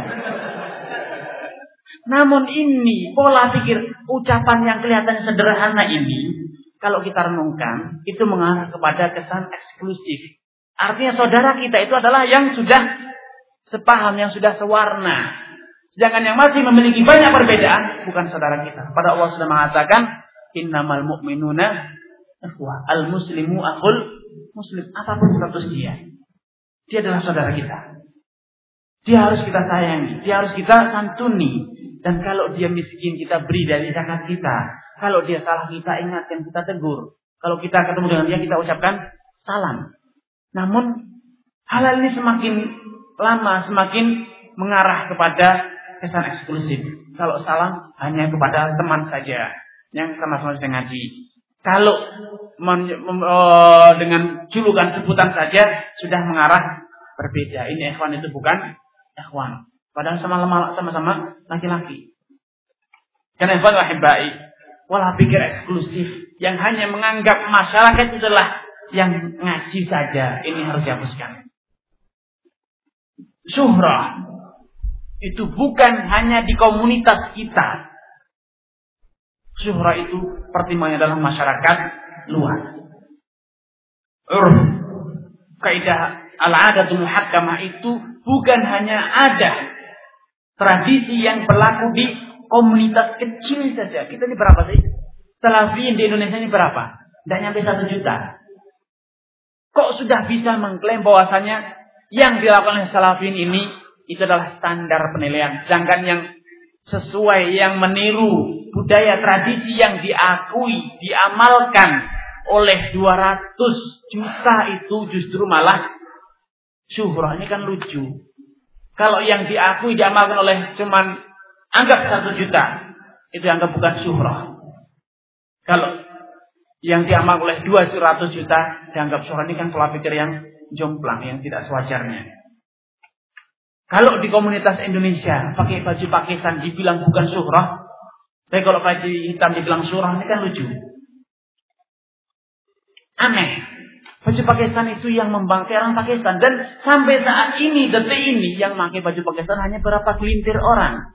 Namun ini pola pikir ucapan yang kelihatan sederhana ini. Kalau kita renungkan. Itu mengarah kepada kesan eksklusif. Artinya saudara kita itu adalah yang sudah sepaham, yang sudah sewarna. Sedangkan yang masih memiliki banyak perbedaan bukan saudara kita. Pada Allah sudah mengatakan innamal mu'minuna ikhwah. Al muslimu akhul muslim. Apa pun status dia. Dia adalah saudara kita. Dia harus kita sayangi. Dia harus kita santuni. Dan kalau dia miskin kita beri dari zakat kita. Kalau dia salah kita ingatkan, kita tegur. Kalau kita ketemu dengan dia kita ucapkan salam. Namun hal ini semakin lama semakin mengarah kepada kesan eksklusif. Kalau salam hanya kepada teman saja yang sama-sama sedang ngaji. Kalau men, uh, dengan julukan sebutan saja sudah mengarah berbeda. Ini ikhwan itu bukan ikhwan. Padahal sama-sama laki-laki. Karena ikhwan wahibai. Walah pikir eksklusif. Yang hanya menganggap masyarakat itulah yang ngaji saja. Ini harus dihapuskan. Syuhrah itu bukan hanya di komunitas kita. Syuhra itu pertimbangannya dalam masyarakat luas. Urf, kaidah al-adatul muhakkamah itu bukan hanya ada tradisi yang berlaku di komunitas kecil saja. Kita ini berapa sih? Salafin di Indonesia ini berapa? Tidak nyampe satu juta. Kok sudah bisa mengklaim bahwasanya yang dilakukan oleh salafin ini itu adalah standar penilaian. Sedangkan yang sesuai yang meniru budaya tradisi yang diakui, diamalkan oleh 200 juta itu justru malah syuhrah. Ini kan lucu. Kalau yang diakui, diamalkan oleh cuman anggap satu juta, itu anggap bukan syuhrah. Kalau yang diamal oleh 200 juta dianggap syuhrah ini kan pola pikir yang jomplang, yang tidak sewajarnya. Kalau di komunitas Indonesia pakai baju pakisan dibilang bukan surah, tapi kalau baju hitam dibilang surah ini kan lucu. Aneh. Baju Pakistan itu yang membangkai orang Pakistan. Dan sampai saat ini, detik ini, yang pakai baju Pakistan hanya berapa gelintir orang.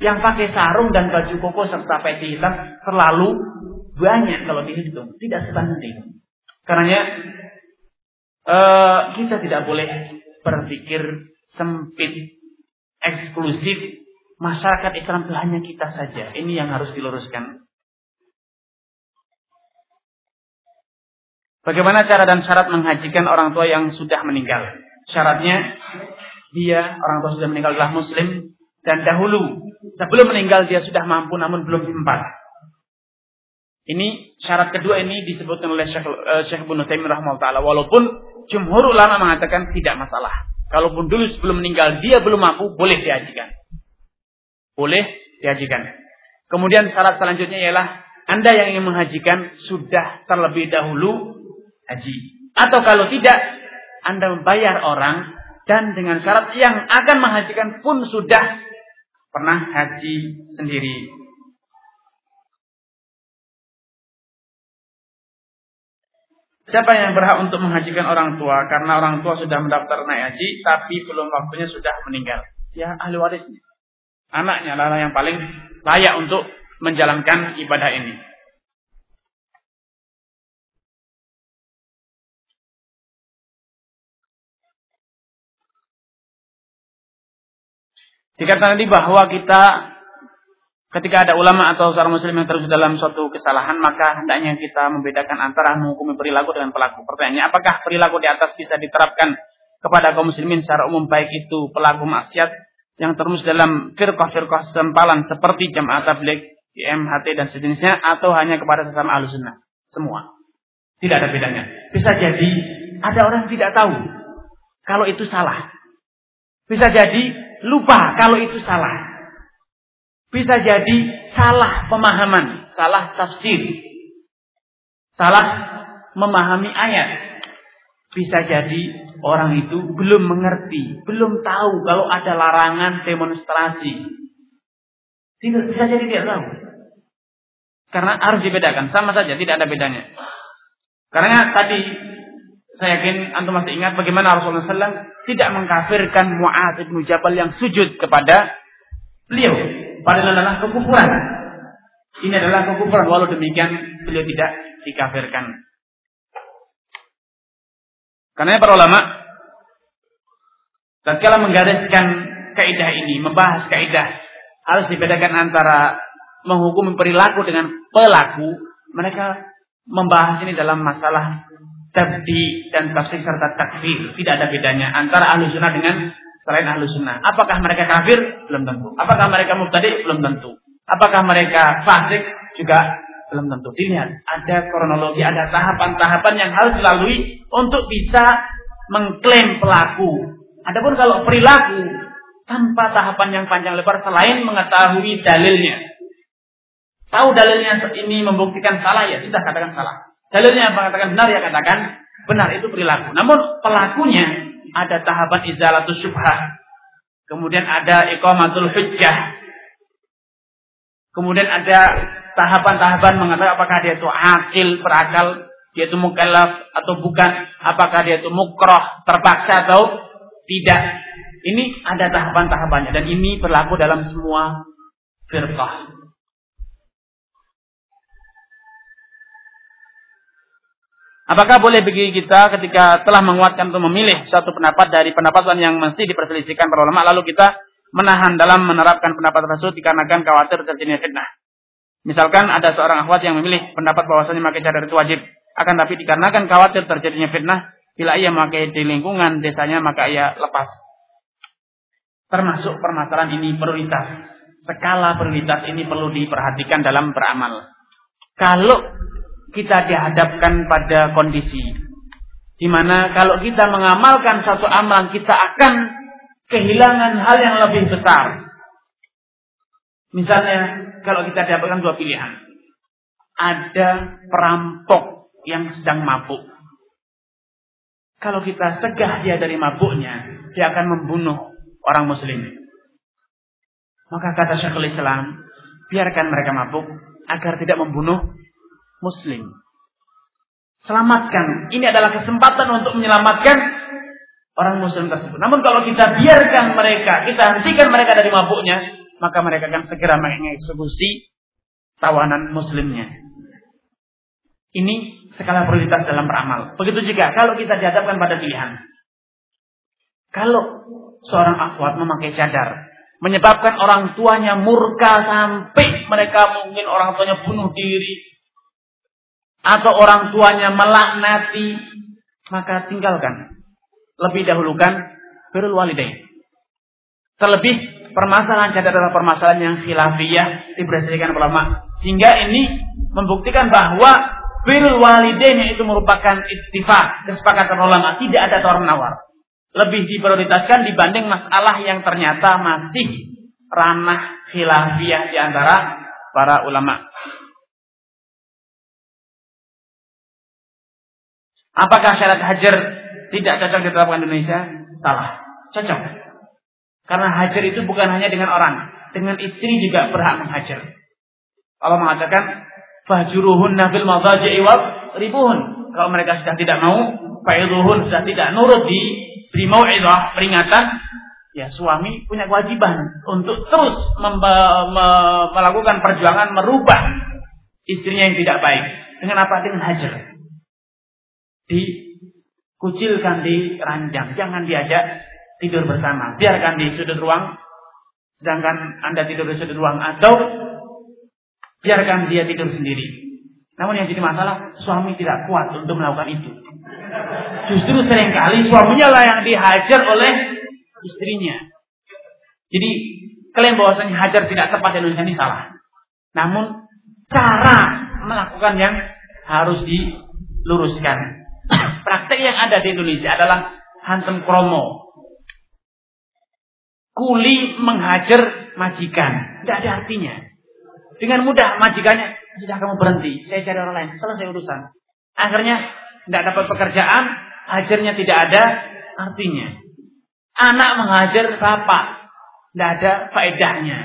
Yang pakai sarung dan baju koko serta peci hitam terlalu banyak kalau dihitung. Tidak sebanding. Karena uh, kita tidak boleh berpikir sempit, eksklusif. Masyarakat Islam itu hanya kita saja. Ini yang harus diluruskan. Bagaimana cara dan syarat menghajikan orang tua yang sudah meninggal? Syaratnya dia orang tua sudah meninggal adalah muslim dan dahulu sebelum meninggal dia sudah mampu namun belum sempat. Ini syarat kedua ini disebutkan oleh Syekh, uh, Syekh Ibnu rahimahullah walaupun jumhur ulama mengatakan tidak masalah. Kalaupun dulu sebelum meninggal dia belum mampu boleh dihajikan. Boleh dihajikan. Kemudian syarat selanjutnya ialah anda yang ingin menghajikan sudah terlebih dahulu haji. Atau kalau tidak, Anda membayar orang dan dengan syarat yang akan menghajikan pun sudah pernah haji sendiri. Siapa yang berhak untuk menghajikan orang tua karena orang tua sudah mendaftar naik haji tapi belum waktunya sudah meninggal? Ya ahli warisnya. Anaknya adalah yang paling layak untuk menjalankan ibadah ini. Dikatakan tadi bahwa kita ketika ada ulama atau seorang muslim yang terus dalam suatu kesalahan, maka hendaknya kita membedakan antara menghukumi perilaku dengan pelaku. Pertanyaannya, apakah perilaku di atas bisa diterapkan kepada kaum muslimin secara umum baik itu pelaku maksiat yang terus dalam firqah-firqah sempalan seperti jamaah tabligh, IMHT dan sejenisnya atau hanya kepada sesama ahlu sunnah? Semua. Tidak ada bedanya. Bisa jadi ada orang yang tidak tahu kalau itu salah. Bisa jadi lupa kalau itu salah. Bisa jadi salah pemahaman, salah tafsir. Salah memahami ayat. Bisa jadi orang itu belum mengerti, belum tahu kalau ada larangan demonstrasi. Tidak bisa jadi tidak tahu. Karena harus dibedakan, sama saja tidak ada bedanya. Karena tadi saya yakin antum masih ingat bagaimana Rasulullah SAW tidak mengkafirkan Mu'ad bin Jabal yang sujud kepada beliau. Padahal adalah kekufuran. Ini adalah kekufuran. Walau demikian beliau tidak dikafirkan. Karena para ulama tatkala menggariskan kaidah ini, membahas kaidah harus dibedakan antara menghukum perilaku dengan pelaku. Mereka membahas ini dalam masalah tabdi dan tafsir serta takfir. Tidak ada bedanya antara ahlu sunnah dengan selain ahlu sunnah. Apakah mereka kafir? Belum tentu. Apakah mereka mubtadi? Belum tentu. Apakah mereka fasik? Juga belum tentu. Dilihat, ada kronologi, ada tahapan-tahapan yang harus dilalui untuk bisa mengklaim pelaku. Adapun kalau perilaku tanpa tahapan yang panjang lebar selain mengetahui dalilnya. Tahu dalilnya ini membuktikan salah ya sudah katakan salah. Dalilnya yang mengatakan benar ya katakan benar itu perilaku. Namun pelakunya ada tahapan izalatus syubhah. Kemudian ada iqamatul hujjah. Kemudian ada tahapan-tahapan mengatakan apakah dia itu akil, berakal, dia itu mukallaf atau bukan, apakah dia itu mukroh, terpaksa atau tidak. Ini ada tahapan-tahapannya dan ini berlaku dalam semua firqah. Apakah boleh bagi kita ketika telah menguatkan untuk memilih suatu pendapat dari pendapat yang mesti diperselisihkan para ulama lalu kita menahan dalam menerapkan pendapat tersebut dikarenakan khawatir terjadinya fitnah. Misalkan ada seorang akhwat yang memilih pendapat bahwasanya memakai cadar itu wajib, akan tapi dikarenakan khawatir terjadinya fitnah, bila ia memakai di lingkungan desanya maka ia lepas. Termasuk permasalahan ini prioritas. Skala prioritas ini perlu diperhatikan dalam beramal. Kalau kita dihadapkan pada kondisi di mana kalau kita mengamalkan satu amalan kita akan kehilangan hal yang lebih besar. Misalnya kalau kita dapatkan dua pilihan. Ada perampok yang sedang mabuk. Kalau kita segah dia dari mabuknya, dia akan membunuh orang muslim. Maka kata Syekhul Islam, biarkan mereka mabuk agar tidak membunuh muslim. Selamatkan. Ini adalah kesempatan untuk menyelamatkan orang muslim tersebut. Namun kalau kita biarkan mereka, kita hentikan mereka dari mabuknya, maka mereka akan segera mengeksekusi tawanan muslimnya. Ini skala prioritas dalam beramal. Begitu juga kalau kita dihadapkan pada pilihan. Kalau seorang akhwat memakai cadar, menyebabkan orang tuanya murka sampai mereka mungkin orang tuanya bunuh diri, atau orang tuanya melaknati, maka tinggalkan. Lebih dahulukan birrul walidain. Terlebih permasalahan cadar adalah permasalahan yang khilafiyah diberhasilkan ulama. Sehingga ini membuktikan bahwa birrul walidain itu merupakan ittifaq, kesepakatan ulama, tidak ada tawar menawar. Lebih diprioritaskan dibanding masalah yang ternyata masih ranah khilafiyah di antara para ulama. Apakah syarat hajar tidak cocok diterapkan di Indonesia? Salah. Cocok. Karena hajar itu bukan hanya dengan orang. Dengan istri juga berhak menghajar. Allah mengatakan, Fahjuruhun nafil madaji'i wa ribuhun. Kalau mereka sudah tidak mau, fa'idhuhun sudah tidak nurut di beri mau'idah, peringatan, ya suami punya kewajiban untuk terus melakukan perjuangan merubah istrinya yang tidak baik. Dengan apa? Dengan hajar dikucilkan di ranjang. Jangan diajak tidur bersama. Biarkan di sudut ruang. Sedangkan Anda tidur di sudut ruang. Atau biarkan dia tidur sendiri. Namun yang jadi masalah, suami tidak kuat untuk melakukan itu. Justru sering kali suaminya lah yang dihajar oleh istrinya. Jadi klaim bahwasanya hajar tidak tepat di Indonesia ini salah. Namun cara melakukan yang harus diluruskan. Praktek yang ada di Indonesia adalah hantem kromo. Kuli menghajar majikan. Tidak ada artinya. Dengan mudah majikannya, sudah kamu berhenti. Saya cari orang lain. Selesai urusan. Akhirnya tidak dapat pekerjaan. Hajarnya tidak ada artinya. Anak menghajar bapak. Tidak ada faedahnya.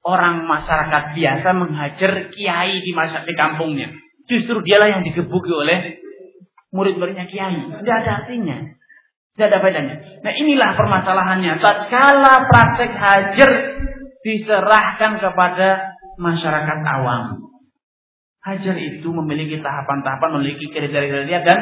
Orang masyarakat biasa menghajar kiai di masa di kampungnya. Justru dialah yang digebuki oleh murid-muridnya kiai. Tidak ada artinya. Tidak ada bedanya. Nah inilah permasalahannya. Tatkala praktek hajar diserahkan kepada masyarakat awam. Hajar itu memiliki tahapan-tahapan, memiliki kriteria-kriteria dan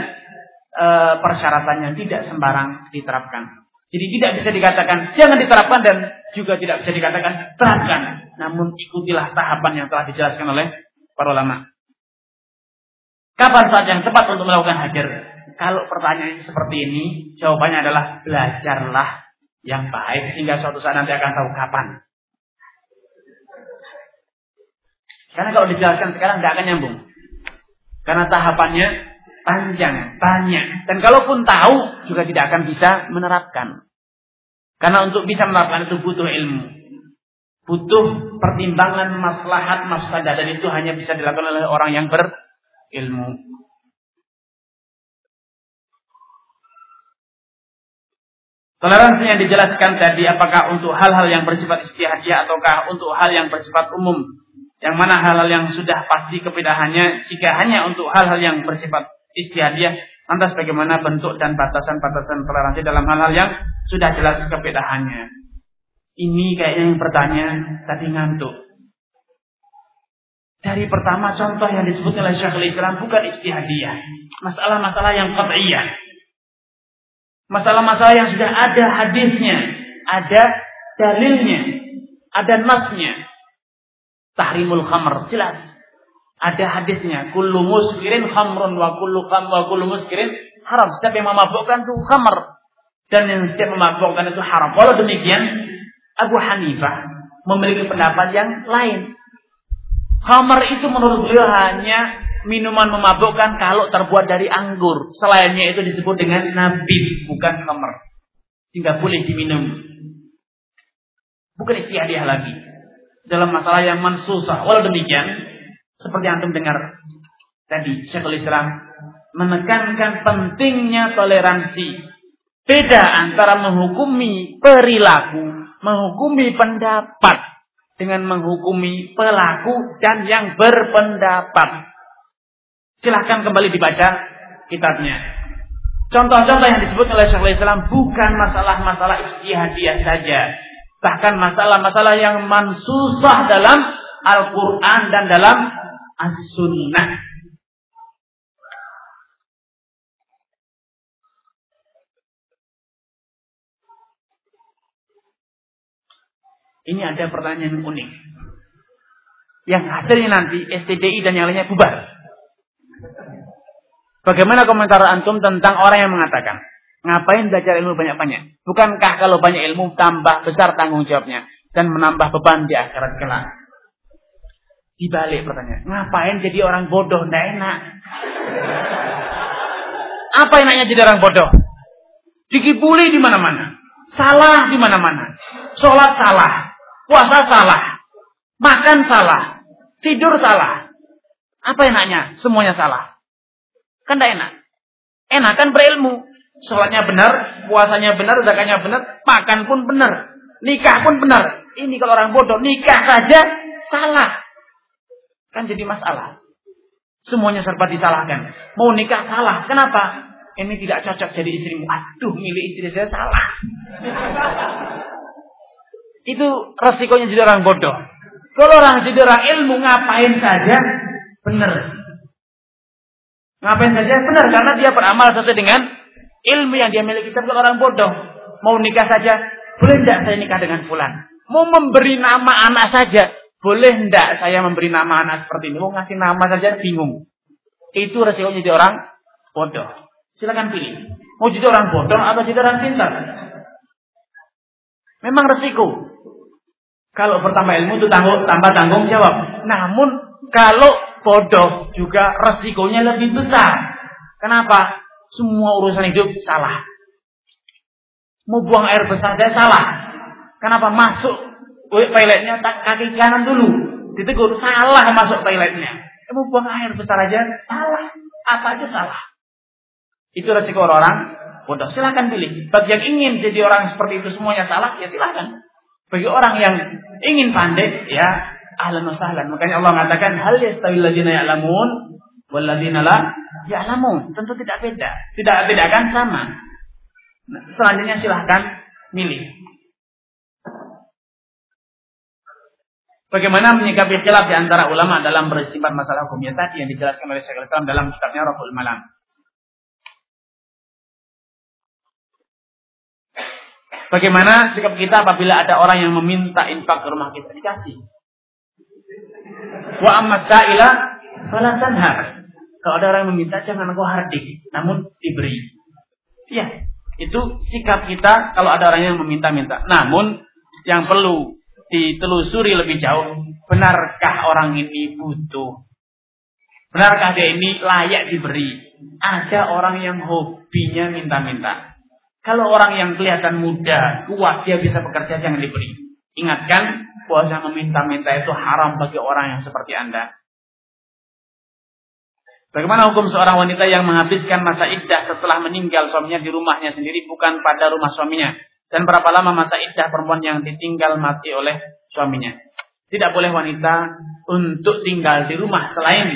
e, persyaratannya tidak sembarang diterapkan. Jadi tidak bisa dikatakan jangan diterapkan dan juga tidak bisa dikatakan terapkan. Namun ikutilah tahapan yang telah dijelaskan oleh para ulama. Kapan saat yang tepat untuk melakukan hajar? Kalau pertanyaan seperti ini, jawabannya adalah belajarlah yang baik sehingga suatu saat nanti akan tahu kapan. Karena kalau dijelaskan sekarang tidak akan nyambung. Karena tahapannya panjang, banyak. Dan kalaupun tahu juga tidak akan bisa menerapkan. Karena untuk bisa menerapkan itu butuh ilmu. Butuh pertimbangan maslahat mafsadah dan itu hanya bisa dilakukan oleh orang yang ber ilmu. Toleransi yang dijelaskan tadi apakah untuk hal-hal yang bersifat istihadiyah ataukah untuk hal yang bersifat umum? Yang mana hal-hal yang sudah pasti kebedahannya jika hanya untuk hal-hal yang bersifat istihadiyah lantas bagaimana bentuk dan batasan-batasan toleransi dalam hal-hal yang sudah jelas kebedahannya? Ini kayaknya yang bertanya tadi ngantuk. Dari pertama contoh yang disebut oleh Syekhul Islam bukan istihadiyah. Masalah-masalah yang qat'iyah. Masalah-masalah yang sudah ada hadisnya, ada dalilnya, ada nasnya. Tahrimul khamr jelas. Ada hadisnya, kullu muskirin khamrun wa kullu kham wa kullu muskirin haram. Setiap yang memabukkan itu khamr dan yang setiap memabukkan itu haram. Walau demikian, Abu Hanifah memiliki pendapat yang lain. Khamar itu menurut beliau hanya minuman memabukkan kalau terbuat dari anggur. Selainnya itu disebut dengan nabi, bukan khamar. Sehingga boleh diminum. Bukan istiadah lagi. Dalam masalah yang mansusah. Walau demikian, seperti yang antum dengar tadi, Syekhul Islam menekankan pentingnya toleransi. Beda antara menghukumi perilaku, menghukumi pendapat dengan menghukumi pelaku dan yang berpendapat. Silahkan kembali dibaca kitabnya. Contoh-contoh yang disebut oleh Syekhul Islam bukan masalah-masalah ijtihadiyah saja. Bahkan masalah-masalah yang mansusah dalam Al-Quran dan dalam As-Sunnah. Ini ada pertanyaan unik. Yang hasilnya nanti STDI dan yang lainnya bubar. Bagaimana komentar antum tentang orang yang mengatakan, ngapain belajar ilmu banyak-banyak? Bukankah kalau banyak ilmu tambah besar tanggung jawabnya dan menambah beban di akhirat kelak? Dibalik pertanyaan, ngapain jadi orang bodoh? Tidak enak. Apa enaknya jadi orang bodoh? Dikibuli di mana-mana. Salah di mana-mana. Sholat salah. Puasa salah. Makan salah. Tidur salah. Apa enaknya? Semuanya salah. Kan tidak enak. Enak kan berilmu. Sholatnya benar, puasanya benar, zakatnya benar, makan pun benar. Nikah pun benar. Ini kalau orang bodoh, nikah saja salah. Kan jadi masalah. Semuanya serba disalahkan. Mau nikah salah. Kenapa? Ini tidak cocok jadi istrimu. Aduh, milik istri saya salah. Itu resikonya jadi orang bodoh. Kalau orang jadi orang ilmu ngapain saja benar. Ngapain saja benar karena dia beramal sesuai dengan ilmu yang dia miliki. Tapi kalau orang bodoh mau nikah saja, boleh tidak saya nikah dengan fulan? Mau memberi nama anak saja, boleh tidak saya memberi nama anak seperti ini? Mau ngasih nama saja bingung. Itu resikonya jadi orang bodoh. Silakan pilih. Mau jadi orang bodoh atau jadi orang pintar? Memang resiko. Kalau bertambah ilmu itu tanggung, tambah tanggung jawab. Namun kalau bodoh juga resikonya lebih besar. Kenapa? Semua urusan hidup salah. Mau buang air besar saya salah. Kenapa? Masuk toiletnya kaki kanan dulu. Ditegur salah masuk toiletnya. Eh, mau buang air besar aja salah. Apa aja salah. Itu resiko orang bodoh. Silahkan pilih. Bagi yang ingin jadi orang seperti itu semuanya salah, ya silahkan. Bagi orang yang ingin pandai, ya ahlan wa sahlan. Makanya Allah mengatakan hal yastawil ladzina ya'lamun wal ladzina la ya'lamun. Tentu tidak beda. Tidak beda kan sama. Nah, selanjutnya silahkan milih. Bagaimana menyikapi khilaf di antara ulama dalam beristimbat masalah hukumnya tadi yang dijelaskan oleh Syekhul Islam dalam kitabnya Rabbul Malam. Bagaimana sikap kita apabila ada orang yang meminta infak ke rumah kita dikasih? Wa amma. Kalau ada orang yang meminta jangan kau hardik, namun diberi. Ya, itu sikap kita kalau ada orang yang meminta-minta. Namun yang perlu ditelusuri lebih jauh, benarkah orang ini butuh? Benarkah dia ini layak diberi? Ada orang yang hobinya minta-minta. Kalau orang yang kelihatan muda, kuat, dia bisa bekerja, jangan diberi. Ingatkan, puasa meminta-minta itu haram bagi orang yang seperti Anda. Bagaimana hukum seorang wanita yang menghabiskan masa iddah setelah meninggal suaminya di rumahnya sendiri bukan pada rumah suaminya? Dan berapa lama masa iddah perempuan yang ditinggal mati oleh suaminya? Tidak boleh wanita untuk tinggal di rumah selain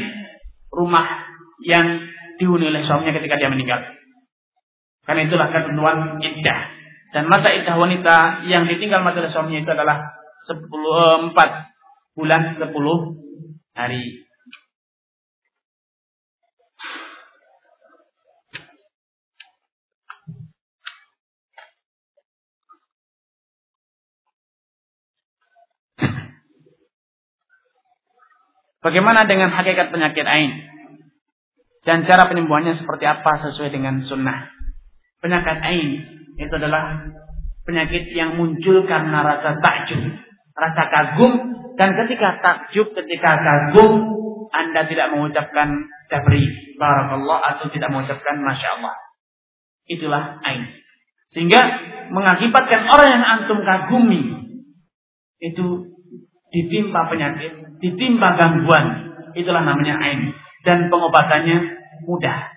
rumah yang dihuni oleh suaminya ketika dia meninggal. Karena itulah ketentuan iddah. Dan masa iddah wanita yang ditinggal oleh suaminya itu adalah 10, 4 eh, bulan 10 hari. Bagaimana dengan hakikat penyakit ain? Dan cara penyembuhannya seperti apa sesuai dengan sunnah? Penyakit ain itu adalah penyakit yang muncul karena rasa takjub, rasa kagum dan ketika takjub, ketika kagum Anda tidak mengucapkan jabri barakallah atau tidak mengucapkan masya Allah. Itulah ain. Sehingga mengakibatkan orang yang antum kagumi itu ditimpa penyakit, ditimpa gangguan. Itulah namanya ain. Dan pengobatannya mudah.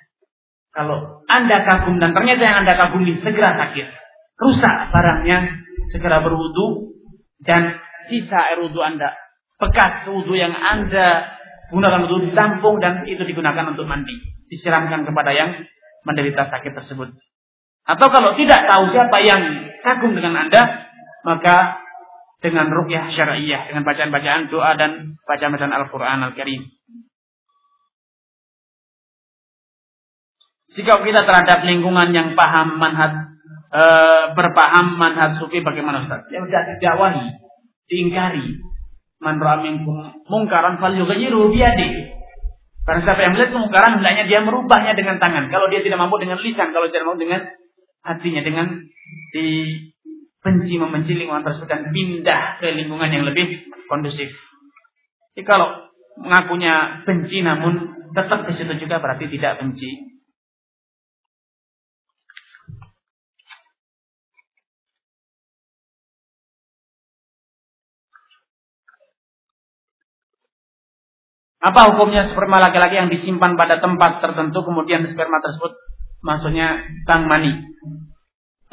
Kalau Anda kagum dan ternyata yang Anda kagumi segera sakit, rusak barangnya, segera berwudu dan sisa air wudu Anda, bekas wudu yang Anda gunakan untuk ditampung dan itu digunakan untuk mandi. Disiramkan kepada yang menderita sakit tersebut. Atau kalau tidak tahu siapa yang kagum dengan Anda, maka dengan rukyah syariah, dengan bacaan-bacaan doa dan bacaan-bacaan Al-Quran Al-Karim. Sikap kita terhadap lingkungan yang paham manhaj e, berpaham manhaj sufi bagaimana Ustaz? Ya sudah didakwahi, diingkari. Man ra'a mungkaran falyughayyiru biyadi. Karena siapa yang melihat kemungkaran hendaknya dia merubahnya dengan tangan. Kalau dia tidak mampu dengan lisan, kalau tidak mampu dengan hatinya dengan di benci membenci lingkungan tersebut dan pindah ke lingkungan yang lebih kondusif. Jadi kalau mengakunya benci namun tetap di situ juga berarti tidak benci. Apa hukumnya sperma laki-laki yang disimpan pada tempat tertentu kemudian sperma tersebut maksudnya tang mani?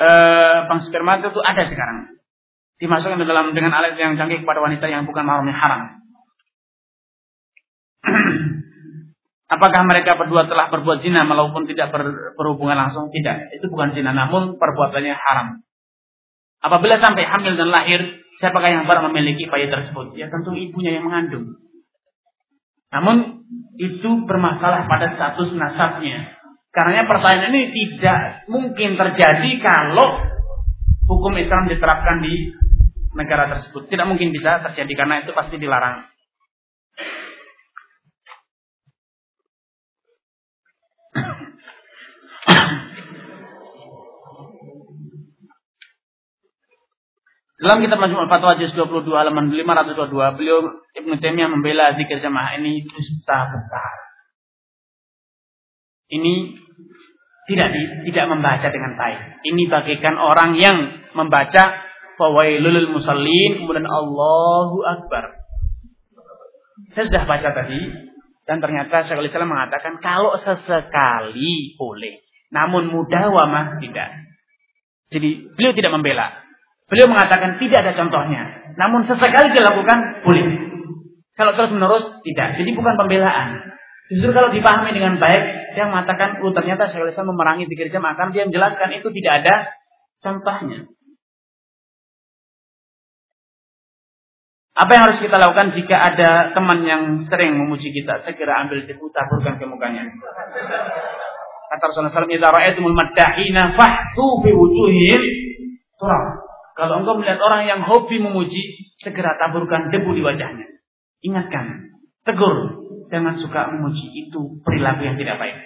Eh, bang sperma itu ada sekarang. Dimasukkan ke dalam dengan alat yang canggih kepada wanita yang bukan mahramnya haram. Apakah mereka berdua telah berbuat zina walaupun tidak ber, berhubungan langsung? Tidak, itu bukan zina, namun perbuatannya haram. Apabila sampai hamil dan lahir, siapakah yang baru memiliki bayi tersebut? Ya tentu ibunya yang mengandung. Namun itu bermasalah pada status nasabnya. Karena pertanyaan ini tidak mungkin terjadi kalau hukum Islam diterapkan di negara tersebut. Tidak mungkin bisa terjadi karena itu pasti dilarang. Dalam kitab Majmu' Fatwa juz 22 halaman 522, beliau Ibnu Taimiyah membela zikir jamaah ini dusta besar. Ini tidak di, tidak membaca dengan baik. Ini bagikan orang yang membaca fawailul musallin kemudian Allahu akbar. Saya sudah baca tadi dan ternyata Syekhul Islam mengatakan kalau sesekali boleh, namun mudawamah tidak. Jadi beliau tidak membela. Beliau mengatakan tidak ada contohnya. Namun sesekali dilakukan boleh. Kalau terus menerus tidak. Jadi bukan pembelaan. Justru kalau dipahami dengan baik, yang mengatakan, oh ternyata saya memerangi pikir jam akan dia menjelaskan itu tidak ada contohnya. Apa yang harus kita lakukan jika ada teman yang sering memuji kita? Segera ambil tipu taburkan ke mukanya. Kata Rasulullah SAW, "Idza ra'aitumul maddahina fahtu fi wujuhihim turab." Kalau engkau melihat orang yang hobi memuji, segera taburkan debu di wajahnya. Ingatkan, tegur, jangan suka memuji itu perilaku yang tidak baik.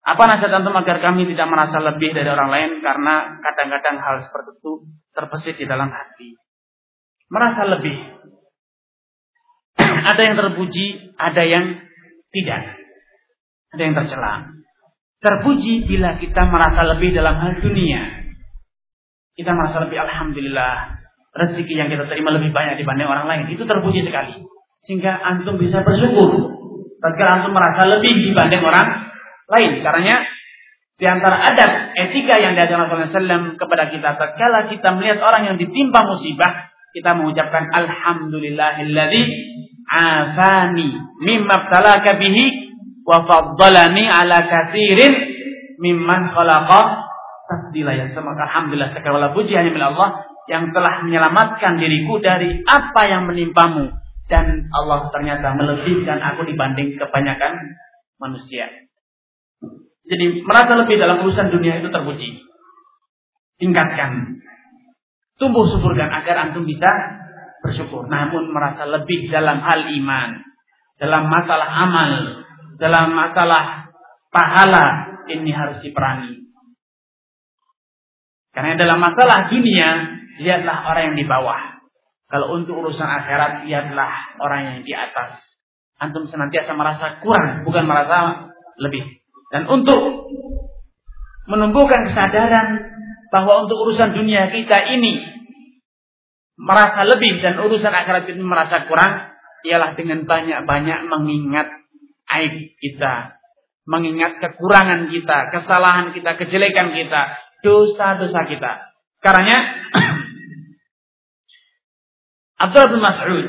Apa nasihat antum agar kami tidak merasa lebih dari orang lain karena kadang-kadang hal seperti itu terbesit di dalam hati. Merasa lebih. ada yang terpuji, ada yang tidak. Ada yang tercela. Terpuji bila kita merasa lebih dalam hal dunia. Kita merasa lebih Alhamdulillah. Rezeki yang kita terima lebih banyak dibanding orang lain. Itu terpuji sekali. Sehingga antum bisa bersyukur. Tatkala antum merasa lebih dibanding orang lain. Karena di antara adab etika yang diajarkan Rasulullah SAW kepada kita. Tatkala kita melihat orang yang ditimpa musibah. Kita mengucapkan Alhamdulillahilladzi afani mimma bihi wa faddalani ala katsirin mimman khalaqa tafdila ya sama alhamdulillah segala puji hanya milik Allah yang telah menyelamatkan diriku dari apa yang menimpamu dan Allah ternyata melebihkan aku dibanding kebanyakan manusia. Jadi merasa lebih dalam urusan dunia itu terpuji. Tingkatkan. Tumbuh syukurkan agar antum bisa bersyukur. Namun merasa lebih dalam hal iman. Dalam masalah amal dalam masalah pahala ini harus diperangi. Karena dalam masalah dunia, lihatlah orang yang di bawah. Kalau untuk urusan akhirat, lihatlah orang yang di atas. Antum senantiasa merasa kurang, bukan merasa lebih. Dan untuk menumbuhkan kesadaran bahwa untuk urusan dunia kita ini merasa lebih dan urusan akhirat ini merasa kurang, ialah dengan banyak-banyak mengingat aib kita, mengingat kekurangan kita, kesalahan kita, kejelekan kita, dosa-dosa kita. Karena Abdullah bin Mas'ud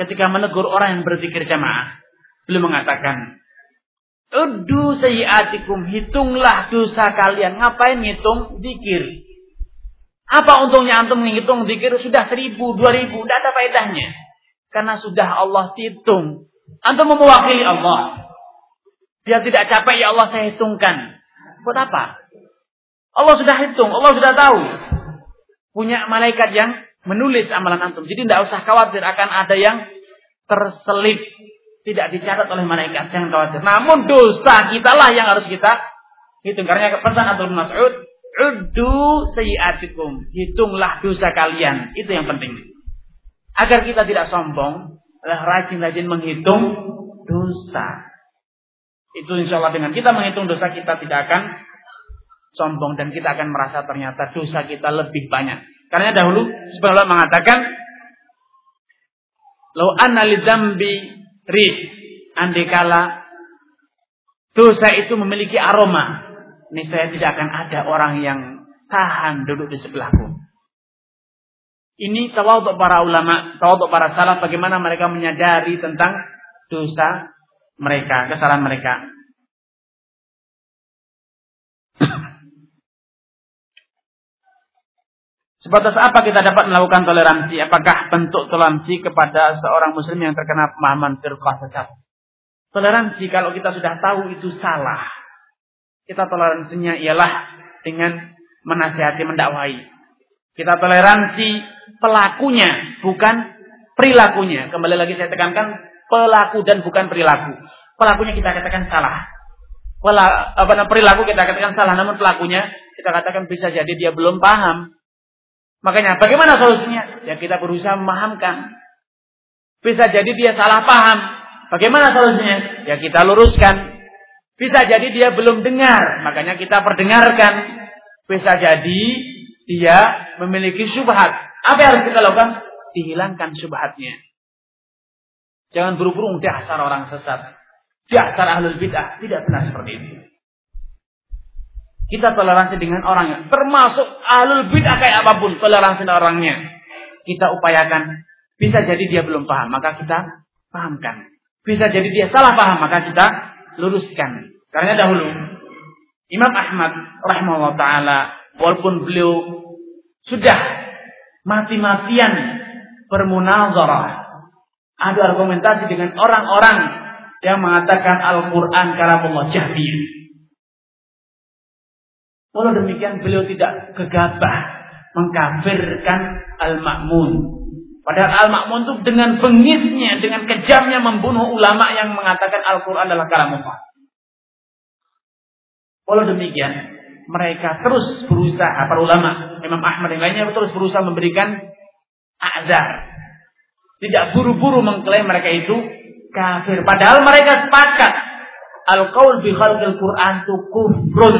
ketika menegur orang yang berzikir jamaah, beliau mengatakan, Uddu sayiatikum, hitunglah dosa kalian. Ngapain ngitung zikir? Apa untungnya antum menghitung zikir sudah seribu, dua ribu, tidak ada faedahnya. Karena sudah Allah hitung. Antum mewakili Allah. Biar tidak capek, ya Allah saya hitungkan. Buat apa? Allah sudah hitung, Allah sudah tahu. Punya malaikat yang menulis amalan antum. Jadi tidak usah khawatir akan ada yang terselip. Tidak dicatat oleh malaikat. Jangan khawatir. Namun dosa kita lah yang harus kita hitung. Karena pesan Abdul Mas'ud. Uddu sayiatikum. Hitunglah dosa kalian. Itu yang penting. Agar kita tidak sombong. Rajin-rajin menghitung dosa. Itu insya Allah dengan kita menghitung dosa kita tidak akan sombong. Dan kita akan merasa ternyata dosa kita lebih banyak karena dahulu sebenarnya mengatakan Lau anna lidzambi rih dosa itu memiliki aroma, ini saya tidak akan ada orang yang tahan duduk di sebelahku. Ini tawaduk para ulama, tawaduk para salaf bagaimana mereka menyadari tentang dosa mereka, kesalahan mereka. Sebatas apa kita dapat melakukan toleransi? Apakah bentuk toleransi kepada seorang muslim yang terkena pemahaman firqah sesat? Toleransi kalau kita sudah tahu itu salah. Kita toleransinya ialah dengan menasihati, mendakwai. Kita toleransi pelakunya, bukan perilakunya. Kembali lagi saya tekankan pelaku dan bukan perilaku. Pelakunya kita katakan salah. Pela, apa, perilaku kita katakan salah, namun pelakunya kita katakan bisa jadi dia belum paham Makanya bagaimana solusinya? Ya kita berusaha memahamkan. Bisa jadi dia salah paham. Bagaimana solusinya? Ya kita luruskan. Bisa jadi dia belum dengar. Makanya kita perdengarkan. Bisa jadi dia memiliki syubhat. Apa yang harus kita lakukan? Dihilangkan syubhatnya. Jangan buru-buru dasar orang sesat. Dasar ahlul bid'ah. Tidak benar seperti itu. Kita toleransi dengan orangnya. Termasuk alul bid'ah kayak apa pun. Toleransi orangnya. Kita upayakan. Bisa jadi dia belum paham. Maka kita pahamkan. Bisa jadi dia salah paham. Maka kita luruskan. Karena dahulu. Imam Ahmad rahimahullah ta'ala. Walaupun beliau sudah mati-matian bermunazarah. Ada argumentasi dengan orang-orang yang mengatakan Al-Quran kalamullah jahbiyah. Walau demikian beliau tidak gegabah mengkafirkan Al-Ma'mun. Padahal Al-Ma'mun itu dengan bengisnya, dengan kejamnya membunuh ulama yang mengatakan Al-Quran adalah kalamullah. Walau demikian, mereka terus berusaha, para ulama, Imam Ahmad yang lainnya terus berusaha memberikan azar. Tidak buru-buru mengklaim mereka itu kafir. Padahal mereka sepakat. Al-qaul bi khalqil Quran itu kufrun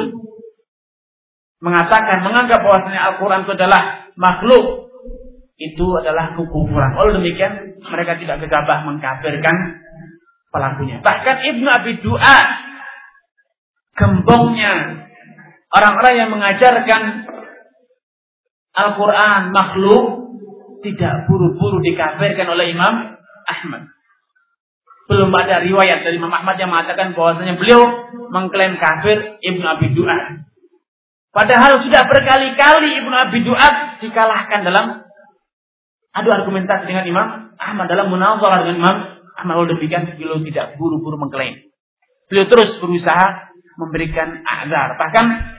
mengatakan menganggap bahwasanya Al-Quran itu adalah makhluk itu adalah kekufuran. Oleh demikian mereka tidak gegabah mengkafirkan pelakunya. Bahkan Ibnu Abi Du'a gembongnya orang-orang yang mengajarkan Al-Quran makhluk tidak buru-buru dikafirkan oleh Imam Ahmad. Belum ada riwayat dari Imam Ahmad yang mengatakan bahwasanya beliau mengklaim kafir Ibnu Abi Du'a. Padahal sudah berkali-kali Ibnu Abi Duat dikalahkan dalam adu argumentasi dengan Imam Ahmad dalam munazarah dengan Imam Ahmad lalu demikian beliau tidak buru-buru mengklaim. Beliau terus berusaha memberikan azar. Bahkan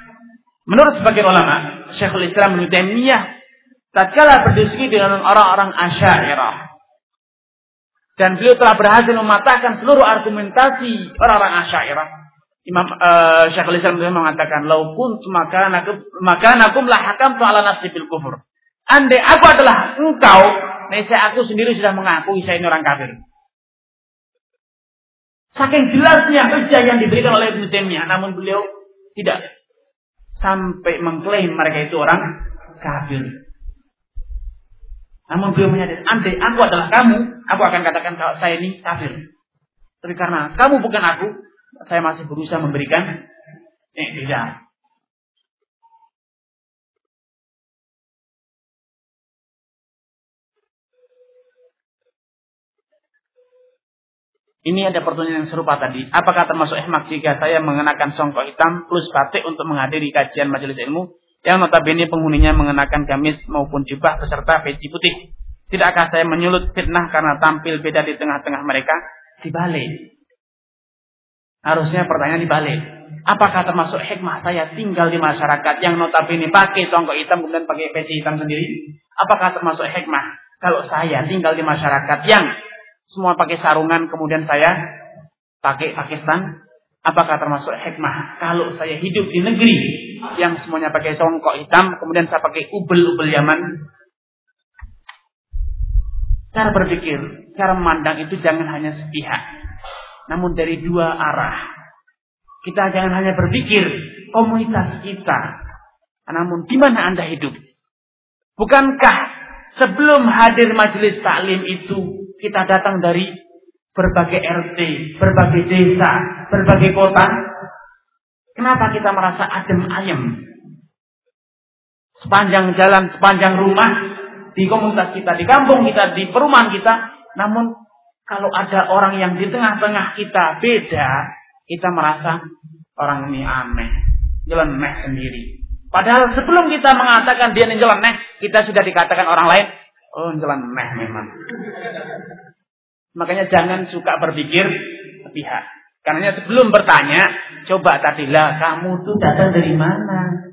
menurut sebagian ulama, Syekhul Islam Ibnu Taimiyah tatkala berdiskusi dengan orang-orang Asy'ariyah dan beliau telah berhasil mematahkan seluruh argumentasi orang-orang Asy'ariyah Imam uh, Syekhul Islam mengatakan, "Lau kuntu makanakum makanakum la hakamtu ala nafsi bil kufur." Andai aku adalah engkau, saya aku sendiri sudah mengakui saya ini orang kafir. Saking jelasnya kerja yang diberikan oleh Ibnu Taimiyah, namun beliau tidak sampai mengklaim mereka itu orang kafir. Namun beliau menyadari, andai aku adalah kamu, aku akan katakan kalau saya ini kafir. Tapi karena kamu bukan aku, saya masih berusaha memberikan tidak. Ini ada pertanyaan yang serupa tadi. Apakah termasuk ihmak jika saya mengenakan songkok hitam plus batik untuk menghadiri kajian majelis ilmu yang notabene penghuninya mengenakan gamis maupun jubah beserta peci putih? Tidakkah saya menyulut fitnah karena tampil beda di tengah-tengah mereka? Dibalik. Harusnya pertanyaan dibalik. Apakah termasuk hikmah saya tinggal di masyarakat yang notabene pakai songkok hitam kemudian pakai peci hitam sendiri? Apakah termasuk hikmah kalau saya tinggal di masyarakat yang semua pakai sarungan, kemudian saya pakai Pakistan. Apakah termasuk hikmah? Kalau saya hidup di negeri yang semuanya pakai congkok hitam, kemudian saya pakai ubel-ubel Yaman. Cara berpikir, cara memandang itu jangan hanya sepihak. Namun dari dua arah. Kita jangan hanya berpikir komunitas kita. Namun di mana Anda hidup? Bukankah sebelum hadir majelis taklim itu kita datang dari berbagai RT, berbagai desa, berbagai kota. Kenapa kita merasa adem ayem? Sepanjang jalan, sepanjang rumah, di komunitas kita, di kampung kita, di perumahan kita. Namun kalau ada orang yang di tengah-tengah kita beda, kita merasa orang ini aneh, nyeleneh sendiri. Padahal sebelum kita mengatakan dia nyeleneh, kita sudah dikatakan orang lain, Oh, meh memang. Makanya jangan suka berpikir sepihak. Karena sebelum bertanya, coba tadilah kamu tuh datang dari mana?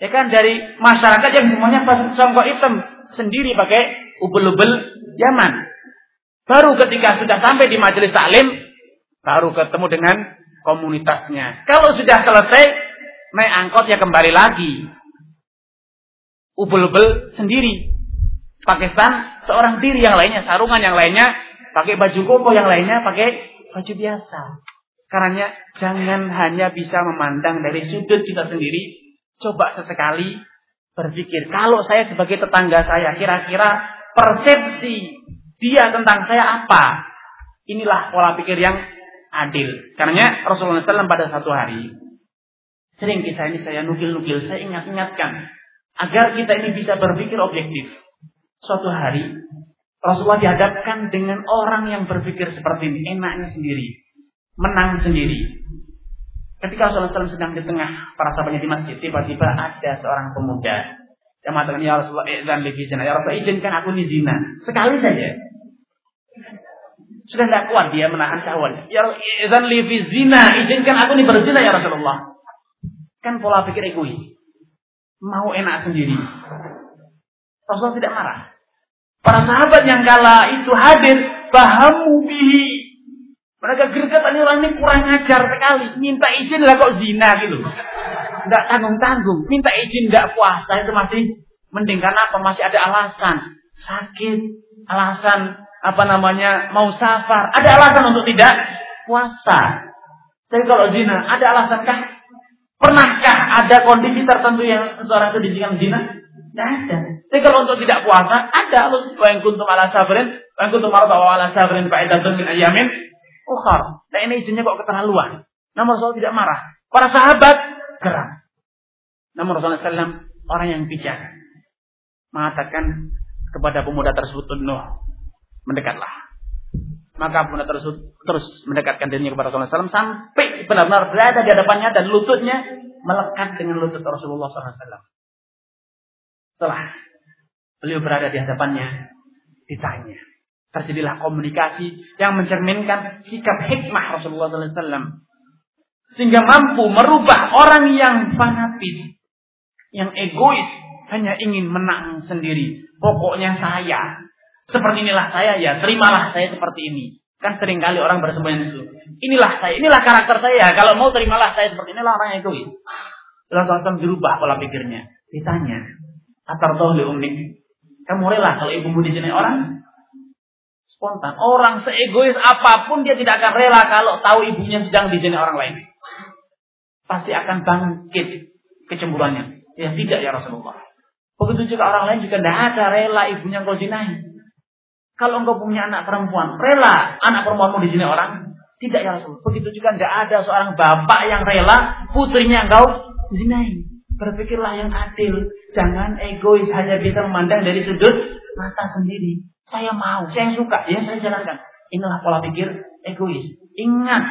Ya kan dari masyarakat yang semuanya songkok hitam sendiri pakai ubel-ubel Yaman. Baru ketika sudah sampai di majelis taklim, baru ketemu dengan komunitasnya. Kalau sudah selesai, naik angkot ya kembali lagi. Ubel-ubel sendiri. Pakistan seorang diri yang lainnya sarungan yang lainnya pakai baju koko yang lainnya pakai baju biasa. Karena jangan hanya bisa memandang dari sudut kita sendiri. Coba sesekali berpikir kalau saya sebagai tetangga saya kira-kira persepsi dia tentang saya apa? Inilah pola pikir yang adil. Karena Rasulullah SAW pada satu hari sering kisah ini saya nukil-nukil, saya ingat-ingatkan agar kita ini bisa berpikir objektif. Suatu hari Rasulullah dihadapkan dengan orang yang berpikir seperti ini, enaknya sendiri, menang sendiri. Ketika Rasulullah SAW sedang di tengah para sahabatnya di masjid, tiba-tiba ada seorang pemuda yang mengatakan, Ya Rasulullah, izan lebih zina. Ya Rasulullah, izinkan aku ini zina. Sekali saja. Sudah tidak kuat dia menahan syahwat. Ya izan lebih zina. Izinkan aku ini berzina ya Rasulullah. Kan pola pikir egois. Mau enak sendiri. Rasulullah tidak marah. Para sahabat yang kala itu hadir, pahamu bihi. Mereka gerget ini orang ini kurang ajar sekali. Minta izin lah kok zina gitu. Tidak tanggung-tanggung. Minta izin tidak puasa itu masih mending. Karena apa? Masih ada alasan. Sakit. Alasan apa namanya mau safar. Ada alasan untuk tidak puasa. Tapi kalau zina, ada alasankah? Pernahkah ada kondisi tertentu yang seseorang itu diizinkan zina? Tidak ada. Tapi kalau untuk tidak puasa, ada. Wa yang kuntum ala sabrin, yang kuntum marada wa ala sabrin fa'idatun min ayamin ukhar. Nah ini izinnya kok keterlaluan. Namun Rasulullah tidak marah. Para sahabat geram. Namun Rasulullah SAW orang yang bijak. Mengatakan kepada pemuda tersebut, Nuh, mendekatlah. Maka pemuda tersebut terus mendekatkan dirinya kepada Rasulullah SAW sampai benar-benar berada di hadapannya dan lututnya melekat dengan lutut Rasulullah SAW. Setelah beliau berada di hadapannya, ditanya. Terjadilah komunikasi yang mencerminkan sikap hikmah Rasulullah SAW. Sehingga mampu merubah orang yang fanatis, yang egois, hanya ingin menang sendiri. Pokoknya saya. Seperti inilah saya ya, terimalah saya seperti ini. Kan sering kali orang bersembunyi itu. Inilah saya, inilah karakter saya. Kalau mau terimalah saya seperti inilah orang egois. Rasulullah SAW dirubah pola pikirnya. Ditanya, Atar li umik. Kamu rela kalau ibumu sini orang? Spontan. Orang seegois apa pun dia tidak akan rela kalau tahu ibunya sedang sini orang lain. Pasti akan bangkit kecemburuannya. Ya tidak ya Rasulullah. Begitu juga orang lain juga tidak ada rela ibunya kau zinai. Kalau engkau punya anak perempuan, rela anak perempuanmu di sini orang? Tidak ya Rasulullah. Begitu juga tidak ada seorang bapak yang rela putrinya engkau zinai. Berpikirlah yang adil. Jangan egois hanya bisa memandang dari sudut mata sendiri. Saya mau, saya suka, ya saya jalankan. Inilah pola pikir egois. Ingat,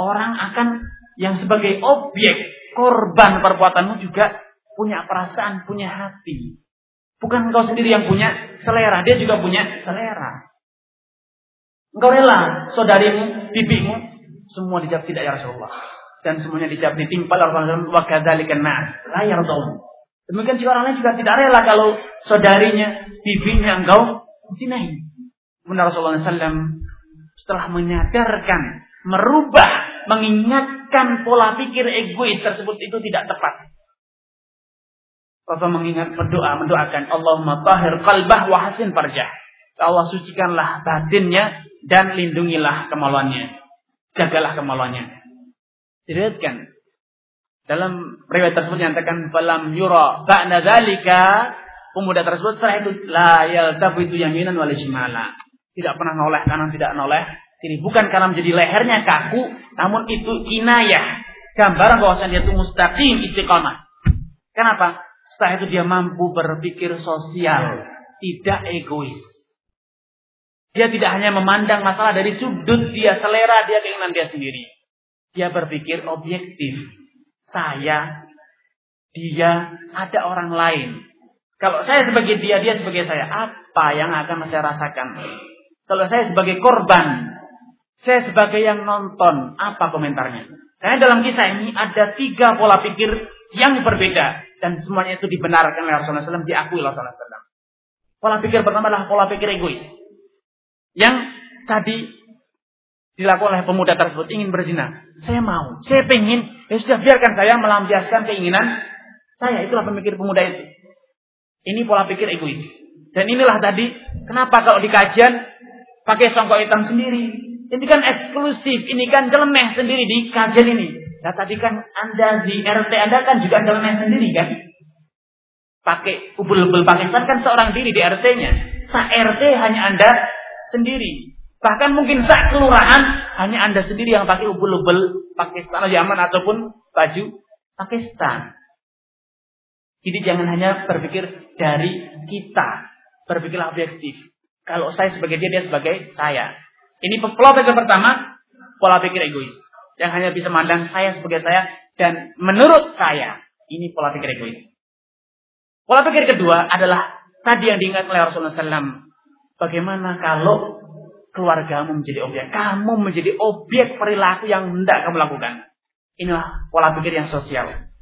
orang akan yang sebagai objek korban perbuatanmu juga punya perasaan, punya hati. Bukan engkau sendiri yang punya selera, dia juga punya selera. Engkau rela saudarimu, bibimu, semua dijawab tidak ya Rasulullah. Dan semuanya dijawab ditimpal Rasulullah wa kadzalikan nas. La yardun. Demikian juga orang lain juga tidak rela kalau saudarinya, bibinya engkau zinahi. Benar Rasulullah SAW setelah menyadarkan, merubah, mengingatkan pola pikir egois tersebut itu tidak tepat. Rasul mengingat berdoa, mendoakan Allahumma tahir qalbah wa hasin farjah. Allah sucikanlah batinnya dan lindungilah kemaluannya. Jagalah kemaluannya. Diriwayatkan dalam riwayat tersebut nyatakan falam yura ba'da dzalika pemuda tersebut setelah itu la yaltafitu yaminan wal shimala. Tidak pernah noleh kanan, tidak noleh kiri. Bukan karena menjadi lehernya kaku, namun itu inayah. Gambaran bahwasanya dia itu mustaqim istiqamah. Kenapa? Setelah itu dia mampu berpikir sosial, tidak egois. Dia tidak hanya memandang masalah dari sudut dia selera, dia keinginan dia sendiri. Dia berpikir objektif saya, dia, ada orang lain. Kalau saya sebagai dia, dia sebagai saya, apa yang akan saya rasakan? Kalau saya sebagai korban, saya sebagai yang nonton, apa komentarnya? Karena dalam kisah ini ada tiga pola pikir yang berbeda. Dan semuanya itu dibenarkan oleh Rasulullah SAW, diakui oleh Rasulullah SAW. Pola pikir pertama adalah pola pikir egois. Yang tadi dilakukan oleh pemuda tersebut ingin berzina. Saya mau, saya pengen, ya sudah biarkan saya melampiaskan keinginan saya. Itulah pemikir pemuda itu. Ini pola pikir egois. Dan inilah tadi, kenapa kalau di kajian pakai songkok hitam sendiri. Ini kan eksklusif, ini kan jelemeh sendiri di kajian ini. Nah tadi kan Anda di RT Anda kan juga jelemeh sendiri kan. Pakai ubul-ubul Pakistan kan seorang diri di RT-nya. Sa RT hanya Anda sendiri. Bahkan mungkin saat kelurahan hanya Anda sendiri yang pakai ubul-ubul Pakistan Yaman ataupun baju Pakistan. Jadi jangan hanya berpikir dari kita. Berpikir objektif. Kalau saya sebagai dia, dia sebagai saya. Ini pola pikir pertama, pola pikir egois. Yang hanya bisa memandang saya sebagai saya dan menurut saya. Ini pola pikir egois. Pola pikir kedua adalah tadi yang diingat oleh Rasulullah SAW. Bagaimana kalau keluargamu menjadi objek. Kamu menjadi objek perilaku yang hendak kamu lakukan. Inilah pola pikir yang sosial.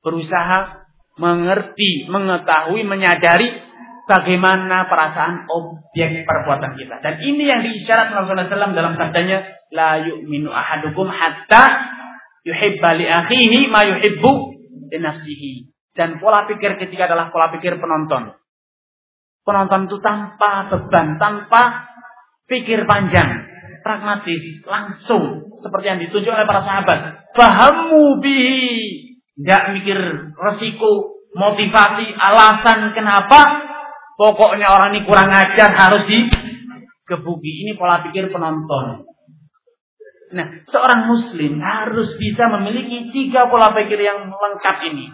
Berusaha mengerti, mengetahui, menyadari bagaimana perasaan objek perbuatan kita. Dan ini yang diisyarat Rasulullah SAW dalam sabdanya, La yu'minu ahadukum hatta yuhibba li akhihi ma yuhibbu li. Dan pola pikir ketiga adalah pola pikir penonton. Penonton itu tanpa beban, tanpa pikir panjang, pragmatis, langsung seperti yang ditunjuk oleh para sahabat. Fahamu bihi, nggak mikir resiko, motivasi, alasan kenapa. Pokoknya orang ini kurang ajar harus dikebuki. Ini pola pikir penonton. Nah, seorang muslim harus bisa memiliki tiga pola pikir yang lengkap ini.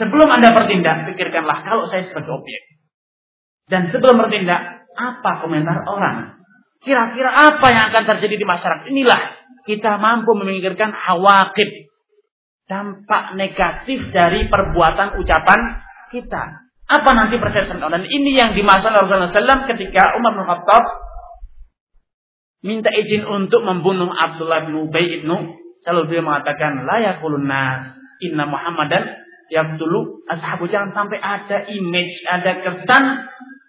Sebelum Anda bertindak, pikirkanlah kalau saya sebagai objek. Dan sebelum bertindak, apa komentar orang? Kira-kira apa yang akan terjadi di masyarakat? Inilah kita mampu memikirkan hawakib. Dampak negatif dari perbuatan ucapan kita. Apa nanti persepsi Dan ini yang dimaksud Rasulullah SAW ketika Umar bin Khattab minta izin untuk membunuh Abdullah bin Ubay ibnu Selalu dia mengatakan layakulun inna Muhammadan yang dulu ashabu jangan sampai ada image, ada kesan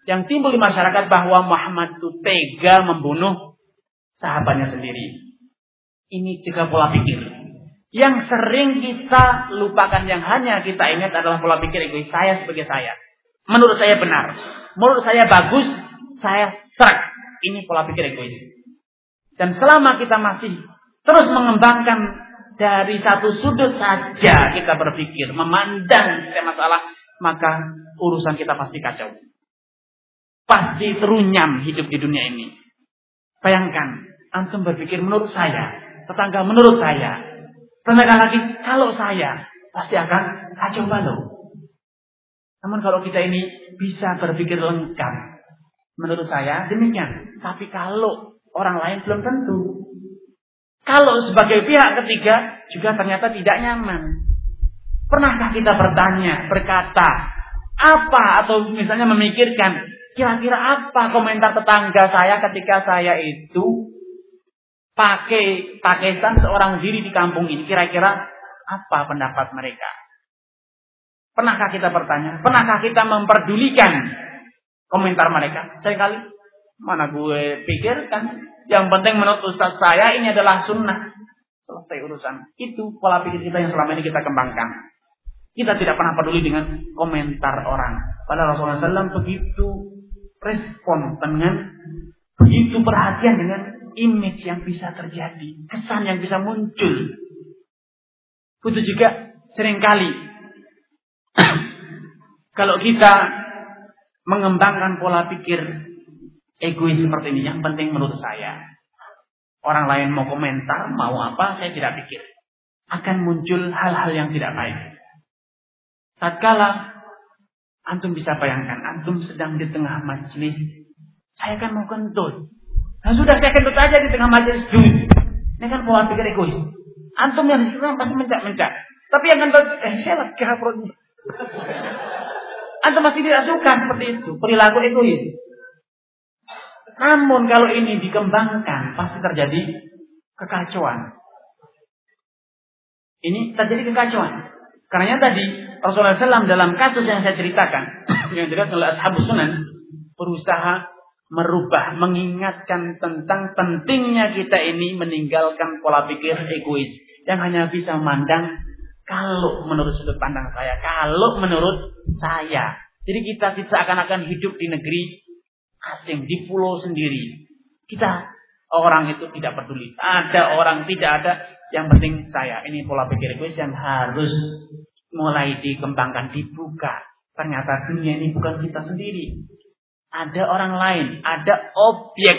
yang timbul di masyarakat bahwa Muhammad itu tega membunuh sahabatnya sendiri. Ini juga pola pikir. Yang sering kita lupakan yang hanya kita ingat adalah pola pikir egois saya sebagai saya. Menurut saya benar. Menurut saya bagus. Saya serak. Ini pola pikir egois. Dan selama kita masih terus mengembangkan dari satu sudut saja kita berpikir, memandang masalah, maka urusan kita pasti kacau pasti terunyam hidup di dunia ini. Bayangkan, antum berpikir menurut saya, tetangga menurut saya, tetangga lagi kalau saya, pasti akan kacau balau. Namun kalau kita ini bisa berpikir lengkap, menurut saya demikian. Tapi kalau orang lain belum tentu. Kalau sebagai pihak ketiga juga ternyata tidak nyaman. Pernahkah kita bertanya, berkata, apa atau misalnya memikirkan kira-kira apa komentar tetangga saya ketika saya itu pakai paketan seorang diri di kampung ini kira-kira apa pendapat mereka? Pernahkah kita bertanya? Pernahkah kita memperdulikan komentar mereka? Saya kali mana gue pikirkan yang penting menurut Ustaz saya ini adalah sunnah. Selesai urusan. Itu pola pikir kita yang selama ini kita kembangkan. Kita tidak pernah peduli dengan komentar orang. Pada Rasulullah SAW begitu respon dengan begitu perhatian dengan image yang bisa terjadi, kesan yang bisa muncul. Itu juga sering kali kalau kita mengembangkan pola pikir egois seperti ini, yang penting menurut saya, orang lain mau komentar, mau apa, saya tidak pikir. Akan muncul hal-hal yang tidak baik. Tatkala antum bisa bayangkan, antum sedang di tengah majelis, saya kan mau kentut. Nah sudah saya kentut aja di tengah majelis. Ini kan pola pikir egois. Antum yang di sana pasti mencak-mencak. Tapi yang kentut, eh saya lega perutnya. Antum masih tidak suka seperti itu, perilaku egois. Namun kalau ini dikembangkan, pasti terjadi kekacauan. Ini terjadi kekacauan. Karena tadi Rasulullah SAW dalam kasus yang saya ceritakan, yang diriwayatkan oleh Ashabus Sunan, berusaha merubah, mengingatkan tentang pentingnya kita ini meninggalkan pola pikir egois yang hanya bisa memandang kalau menurut sudut pandang saya, kalau menurut saya. Jadi kita tidak akan-akan hidup di negeri asing, di pulau sendiri. Kita orang itu tidak peduli. Ada orang tidak ada, yang penting saya. Ini pola pikir egois yang harus mulai dikembangkan, dibuka. Ternyata dunia ini bukan kita sendiri. Ada orang lain, ada objek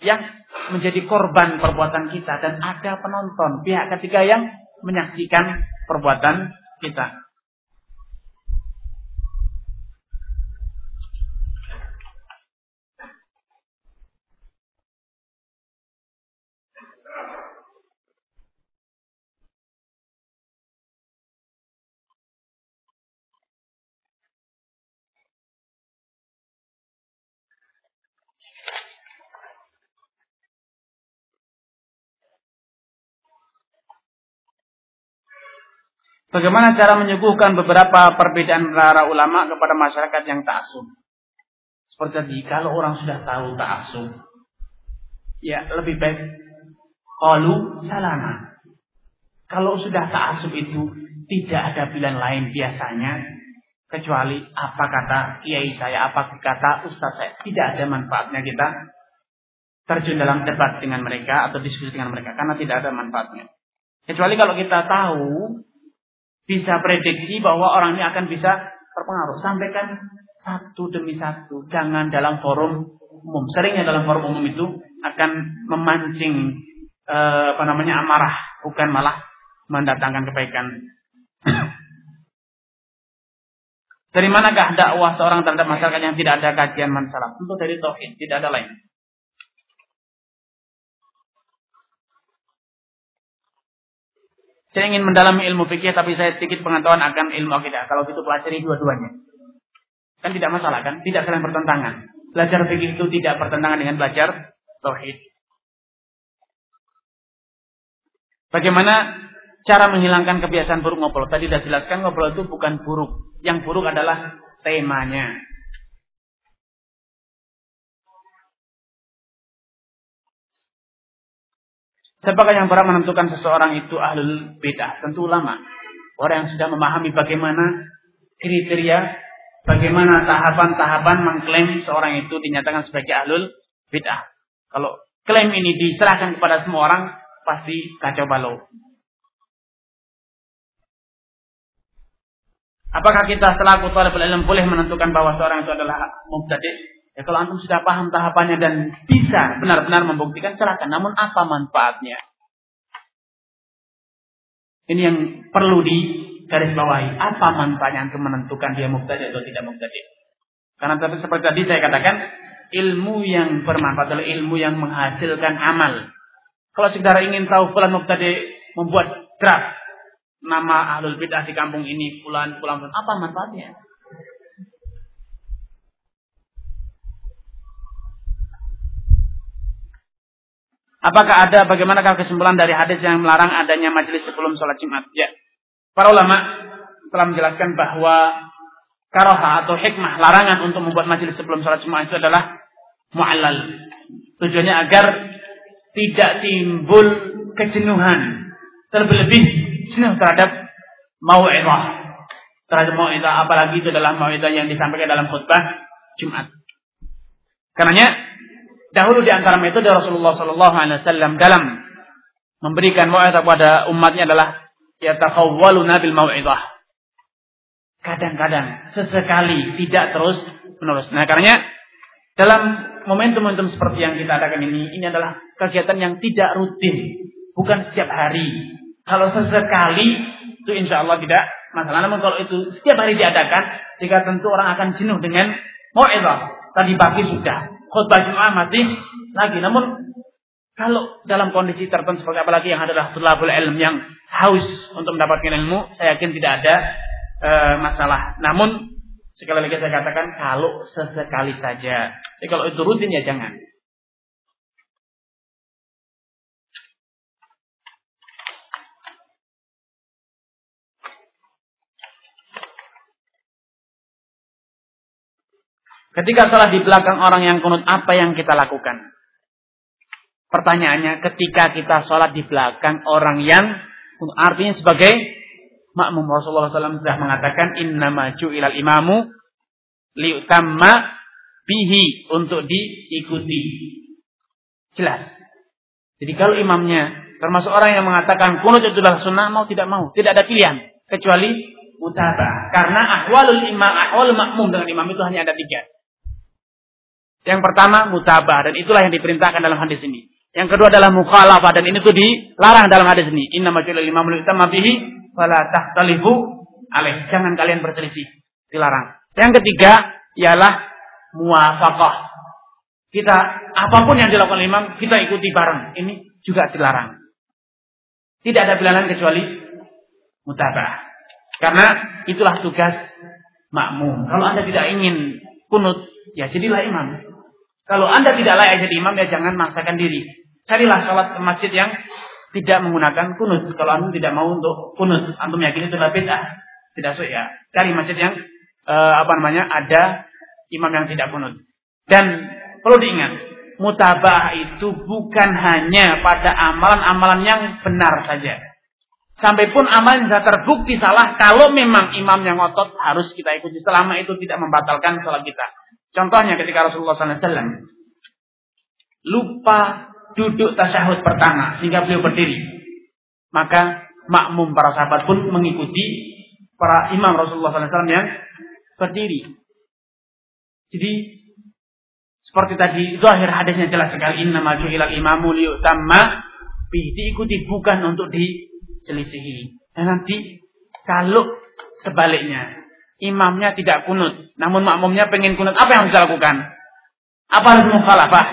yang menjadi korban perbuatan kita dan ada penonton, pihak ketiga yang menyaksikan perbuatan kita. Bagaimana cara menyuguhkan beberapa perbedaan para ulama kepada masyarakat yang ta'asub? Seperti tadi, kalau orang sudah tahu ta'asub, ya lebih baik qalu salama. Kalau sudah ta'asub itu tidak ada pilihan lain biasanya kecuali apa kata kiai saya, apa kata ustaz saya. Tidak ada manfaatnya kita terjun dalam debat dengan mereka atau diskusi dengan mereka karena tidak ada manfaatnya. Kecuali kalau kita tahu bisa prediksi bahwa orang ini akan bisa terpengaruh. Sampaikan satu demi satu. Jangan dalam forum umum. Seringnya dalam forum umum itu akan memancing eh, apa namanya amarah, bukan malah mendatangkan kebaikan. Dari manakah dakwah seorang terhadap masyarakat yang tidak ada kajian masalah? Tentu dari tauhid, tidak ada lain. Saya ingin mendalami ilmu fikih tapi saya sedikit pengetahuan akan ilmu akidah. Kalau itu pelajari dua-duanya. Kan tidak masalah kan? Tidak saling bertentangan. Belajar fikih itu tidak bertentangan dengan belajar tauhid. Bagaimana cara menghilangkan kebiasaan buruk ngobrol? Tadi sudah jelaskan ngobrol itu bukan buruk. Yang buruk adalah temanya. Siapakah yang berhak menentukan seseorang itu ahlul bid'ah? Tentu ulama. Orang yang sudah memahami bagaimana kriteria, bagaimana tahapan-tahapan mengklaim seorang itu dinyatakan sebagai ahlul bid'ah. Kalau klaim ini diserahkan kepada semua orang, pasti kacau balau. Apakah kita selaku talibul ilm boleh menentukan bahwa seorang itu adalah mubtadi'? Ya kalau antum sudah paham tahapannya dan bisa benar-benar membuktikan silakan. Namun apa manfaatnya? Ini yang perlu di garis bawahi. Apa manfaatnya untuk menentukan dia mubtadi atau tidak mubtadi? Karena tapi seperti tadi saya katakan, ilmu yang bermanfaat adalah ilmu yang menghasilkan amal. Kalau sekedar ingin tahu fulan mubtadi membuat draft nama ahlul bid'ah di kampung ini fulan apa manfaatnya? Apakah ada bagaimanakah kesimpulan dari hadis yang melarang adanya majelis sebelum sholat Jumat? Ya. Para ulama telah menjelaskan bahwa karoha atau hikmah larangan untuk membuat majelis sebelum sholat Jumat itu adalah mu'allal. Tujuannya agar tidak timbul kejenuhan. Terlebih jenuh terhadap mau'idah. Terhadap mau'idah apalagi itu adalah mau'idah yang disampaikan dalam khutbah Jumat. Karenanya Dahulu di antara metode Rasulullah Sallallahu Alaihi Wasallam dalam memberikan mau'idah kepada umatnya adalah yatakawwaluna bil mau'idah. Kadang-kadang, sesekali, tidak terus menerus. Nah, karenanya dalam momentum-momentum seperti yang kita adakan ini, ini adalah kegiatan yang tidak rutin, bukan setiap hari. Kalau sesekali, itu insya Allah tidak masalah. Namun kalau itu setiap hari diadakan, jika tentu orang akan jenuh dengan mau'idah. Tadi pagi sudah, khutbah Jumat masih lagi. Namun kalau dalam kondisi tertentu seperti apalagi yang adalah tulabul ilm yang haus untuk mendapatkan ilmu, saya yakin tidak ada e, masalah. Namun sekali lagi saya katakan kalau sesekali saja. Jadi kalau itu rutin ya jangan. Ketika salat di belakang orang yang kunut, apa yang kita lakukan? Pertanyaannya, ketika kita sholat di belakang orang yang kunut, artinya sebagai makmum Rasulullah SAW sudah mengatakan, Inna maju ilal imamu liutamma bihi untuk diikuti. Jelas. Jadi kalau imamnya termasuk orang yang mengatakan kunut itu adalah sunnah mau tidak mau, tidak ada pilihan kecuali mutabah. Karena ahwalul imam, ahwalul makmum dengan imam itu hanya ada tiga. Yang pertama mutabah dan itulah yang diperintahkan dalam hadis ini. Yang kedua adalah mukhalafah dan ini tuh dilarang dalam hadis ini. Inna majulil imamul utama bihi fala tahtalifu alaih. Jangan kalian berselisih. Dilarang. Yang ketiga ialah muwafaqah. Kita apa pun yang dilakukan imam kita ikuti bareng. Ini juga dilarang. Tidak ada pilihan kecuali mutabah. Karena itulah tugas makmum. Kalau Anda tidak ingin kunut, ya jadilah imam. Kalau Anda tidak layak jadi imam, ya jangan maksakan diri. Carilah sholat ke masjid yang tidak menggunakan kunut. Kalau Anda tidak mau untuk kunut, Antum yakin itu adalah bid'ah. Tidak so ya. Cari masjid yang uh, apa namanya ada imam yang tidak kunut. Dan perlu diingat, mutabah itu bukan hanya pada amalan-amalan yang benar saja. Sampai pun amalan bisa terbukti salah, kalau memang imam yang ngotot harus kita ikuti selama itu tidak membatalkan sholat kita. Contohnya ketika Rasulullah SAW lupa duduk tasyahud pertama sehingga beliau berdiri. Maka makmum para sahabat pun mengikuti para imam Rasulullah SAW yang berdiri. Jadi seperti tadi zahir hadisnya jelas sekali inna maju ilal imamu liyutamma diikuti bukan untuk diselisihi. Dan nanti kalau sebaliknya imamnya tidak kunut, namun makmumnya pengen kunut, apa yang harus dilakukan? Apa harus mukhalafah?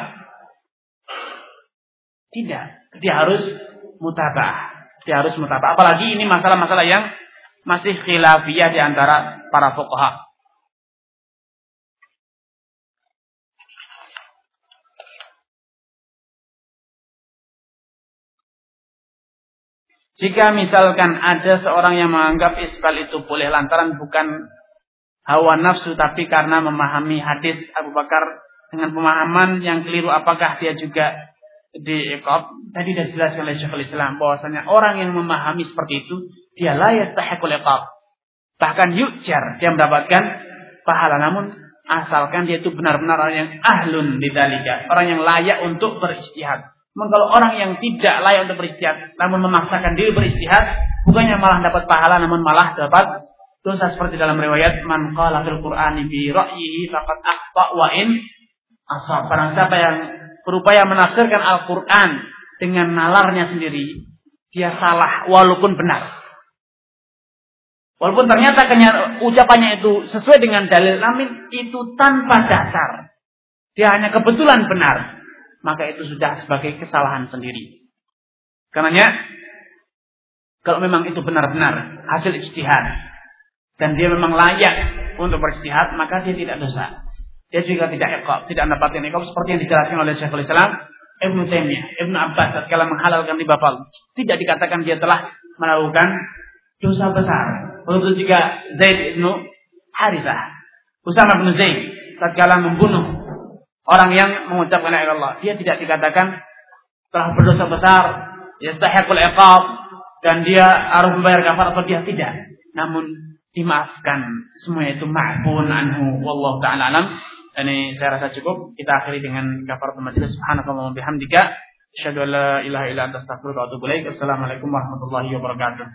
Tidak, dia harus mutabah. Dia harus mutabah. Apalagi ini masalah-masalah yang masih khilafiyah di antara para fuqaha. Jika misalkan ada seorang yang menganggap isbal itu boleh lantaran bukan hawa nafsu tapi karena memahami hadis Abu Bakar dengan pemahaman yang keliru apakah dia juga diikop tadi sudah jelas oleh Syekhul Islam bahwasanya orang yang memahami seperti itu dia layak yastahiqul iqab. Bahkan yujar dia mendapatkan pahala. Namun asalkan dia itu benar-benar orang yang ahlun bidalika orang yang layak untuk beristihad kalau orang yang tidak layak untuk beristihad namun memaksakan diri beristihad bukannya malah dapat pahala namun malah dapat dosa seperti dalam riwayat man qala fil qur'ani bi ra'yihi faqad akhta wa in. Barang siapa yang berupaya menafsirkan Al-Qur'an dengan nalarnya sendiri, dia salah walaupun benar. Walaupun ternyata ucapannya itu sesuai dengan dalil namun itu tanpa dasar. dia hanya kebetulan benar, maka itu sudah sebagai kesalahan sendiri. Karenanya kalau memang itu benar-benar hasil ijtihad dan dia memang layak untuk beristihad, maka dia tidak dosa. Dia juga tidak ekor, tidak mendapatkan ekor seperti yang dijelaskan oleh Syekhul Islam Ibnu Taimiyah, Ibnu Abbas tatkala menghalalkan riba fal. Tidak dikatakan dia telah melakukan dosa besar. Begitu juga Zaid ibnu Harithah. Usama bin Zaid tatkala membunuh orang yang mengucapkan la Allah, dia tidak dikatakan telah berdosa besar, yastahiqul iqab dan dia harus membayar kafar atau dia tidak. Namun dimaafkan. Semuanya itu ma'fun anhu wallahu taala alam. Ini saya rasa cukup. Kita akhiri dengan kafaratul majlis. Subhanallahi wa bihamdika. Asyhadu an la ilaha illa anta astaghfiruka wa atubu ilaik. Assalamualaikum warahmatullahi wabarakatuh.